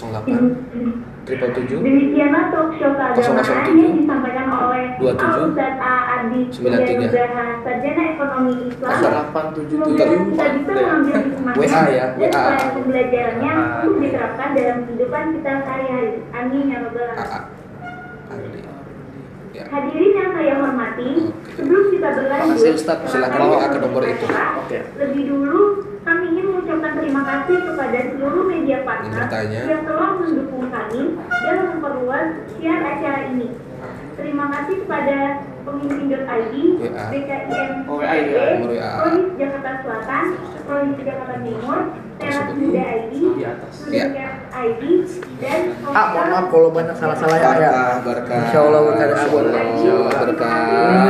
[SPEAKER 2] 08 triple tujuh
[SPEAKER 3] Demikianlah talk show keagamaan
[SPEAKER 2] 007,
[SPEAKER 3] yang disampaikan oleh
[SPEAKER 2] 27,
[SPEAKER 3] Al Ustaz A. Ardi
[SPEAKER 2] 93.
[SPEAKER 3] Udaha Sarjana Ekonomi Islam. Kita bisa mengambil hikmahnya
[SPEAKER 2] WA ya, WA.
[SPEAKER 3] pembelajarannya untuk diterapkan dalam kehidupan kita sehari-hari. Amin ya alamin.
[SPEAKER 2] Ardi. Ya.
[SPEAKER 3] Hadirin yang saya hormati, sebelum kita berlanjut.
[SPEAKER 2] Silakan
[SPEAKER 3] maka
[SPEAKER 2] WA ke nomor itu.
[SPEAKER 3] Lebih dulu, kami ingin mengucapkan terima kasih kepada seluruh media partner
[SPEAKER 2] Yang
[SPEAKER 3] telah mendukung kami dalam memperluas siar acara ini. Terima kasih kepada pemimpin.id. BKIM,
[SPEAKER 1] Oh, ya,
[SPEAKER 2] WA.
[SPEAKER 3] Provis Jakarta Selatan, Provis Jakarta Timur, Teras. Muda ID,
[SPEAKER 1] Di atas.
[SPEAKER 3] Student Care ID, dan
[SPEAKER 1] Ah, mohon maaf kalau banyak salah-salah ya. ya.
[SPEAKER 2] Barkah, barkah.
[SPEAKER 1] Insya Allah berkah.
[SPEAKER 2] Insya Allah berkah.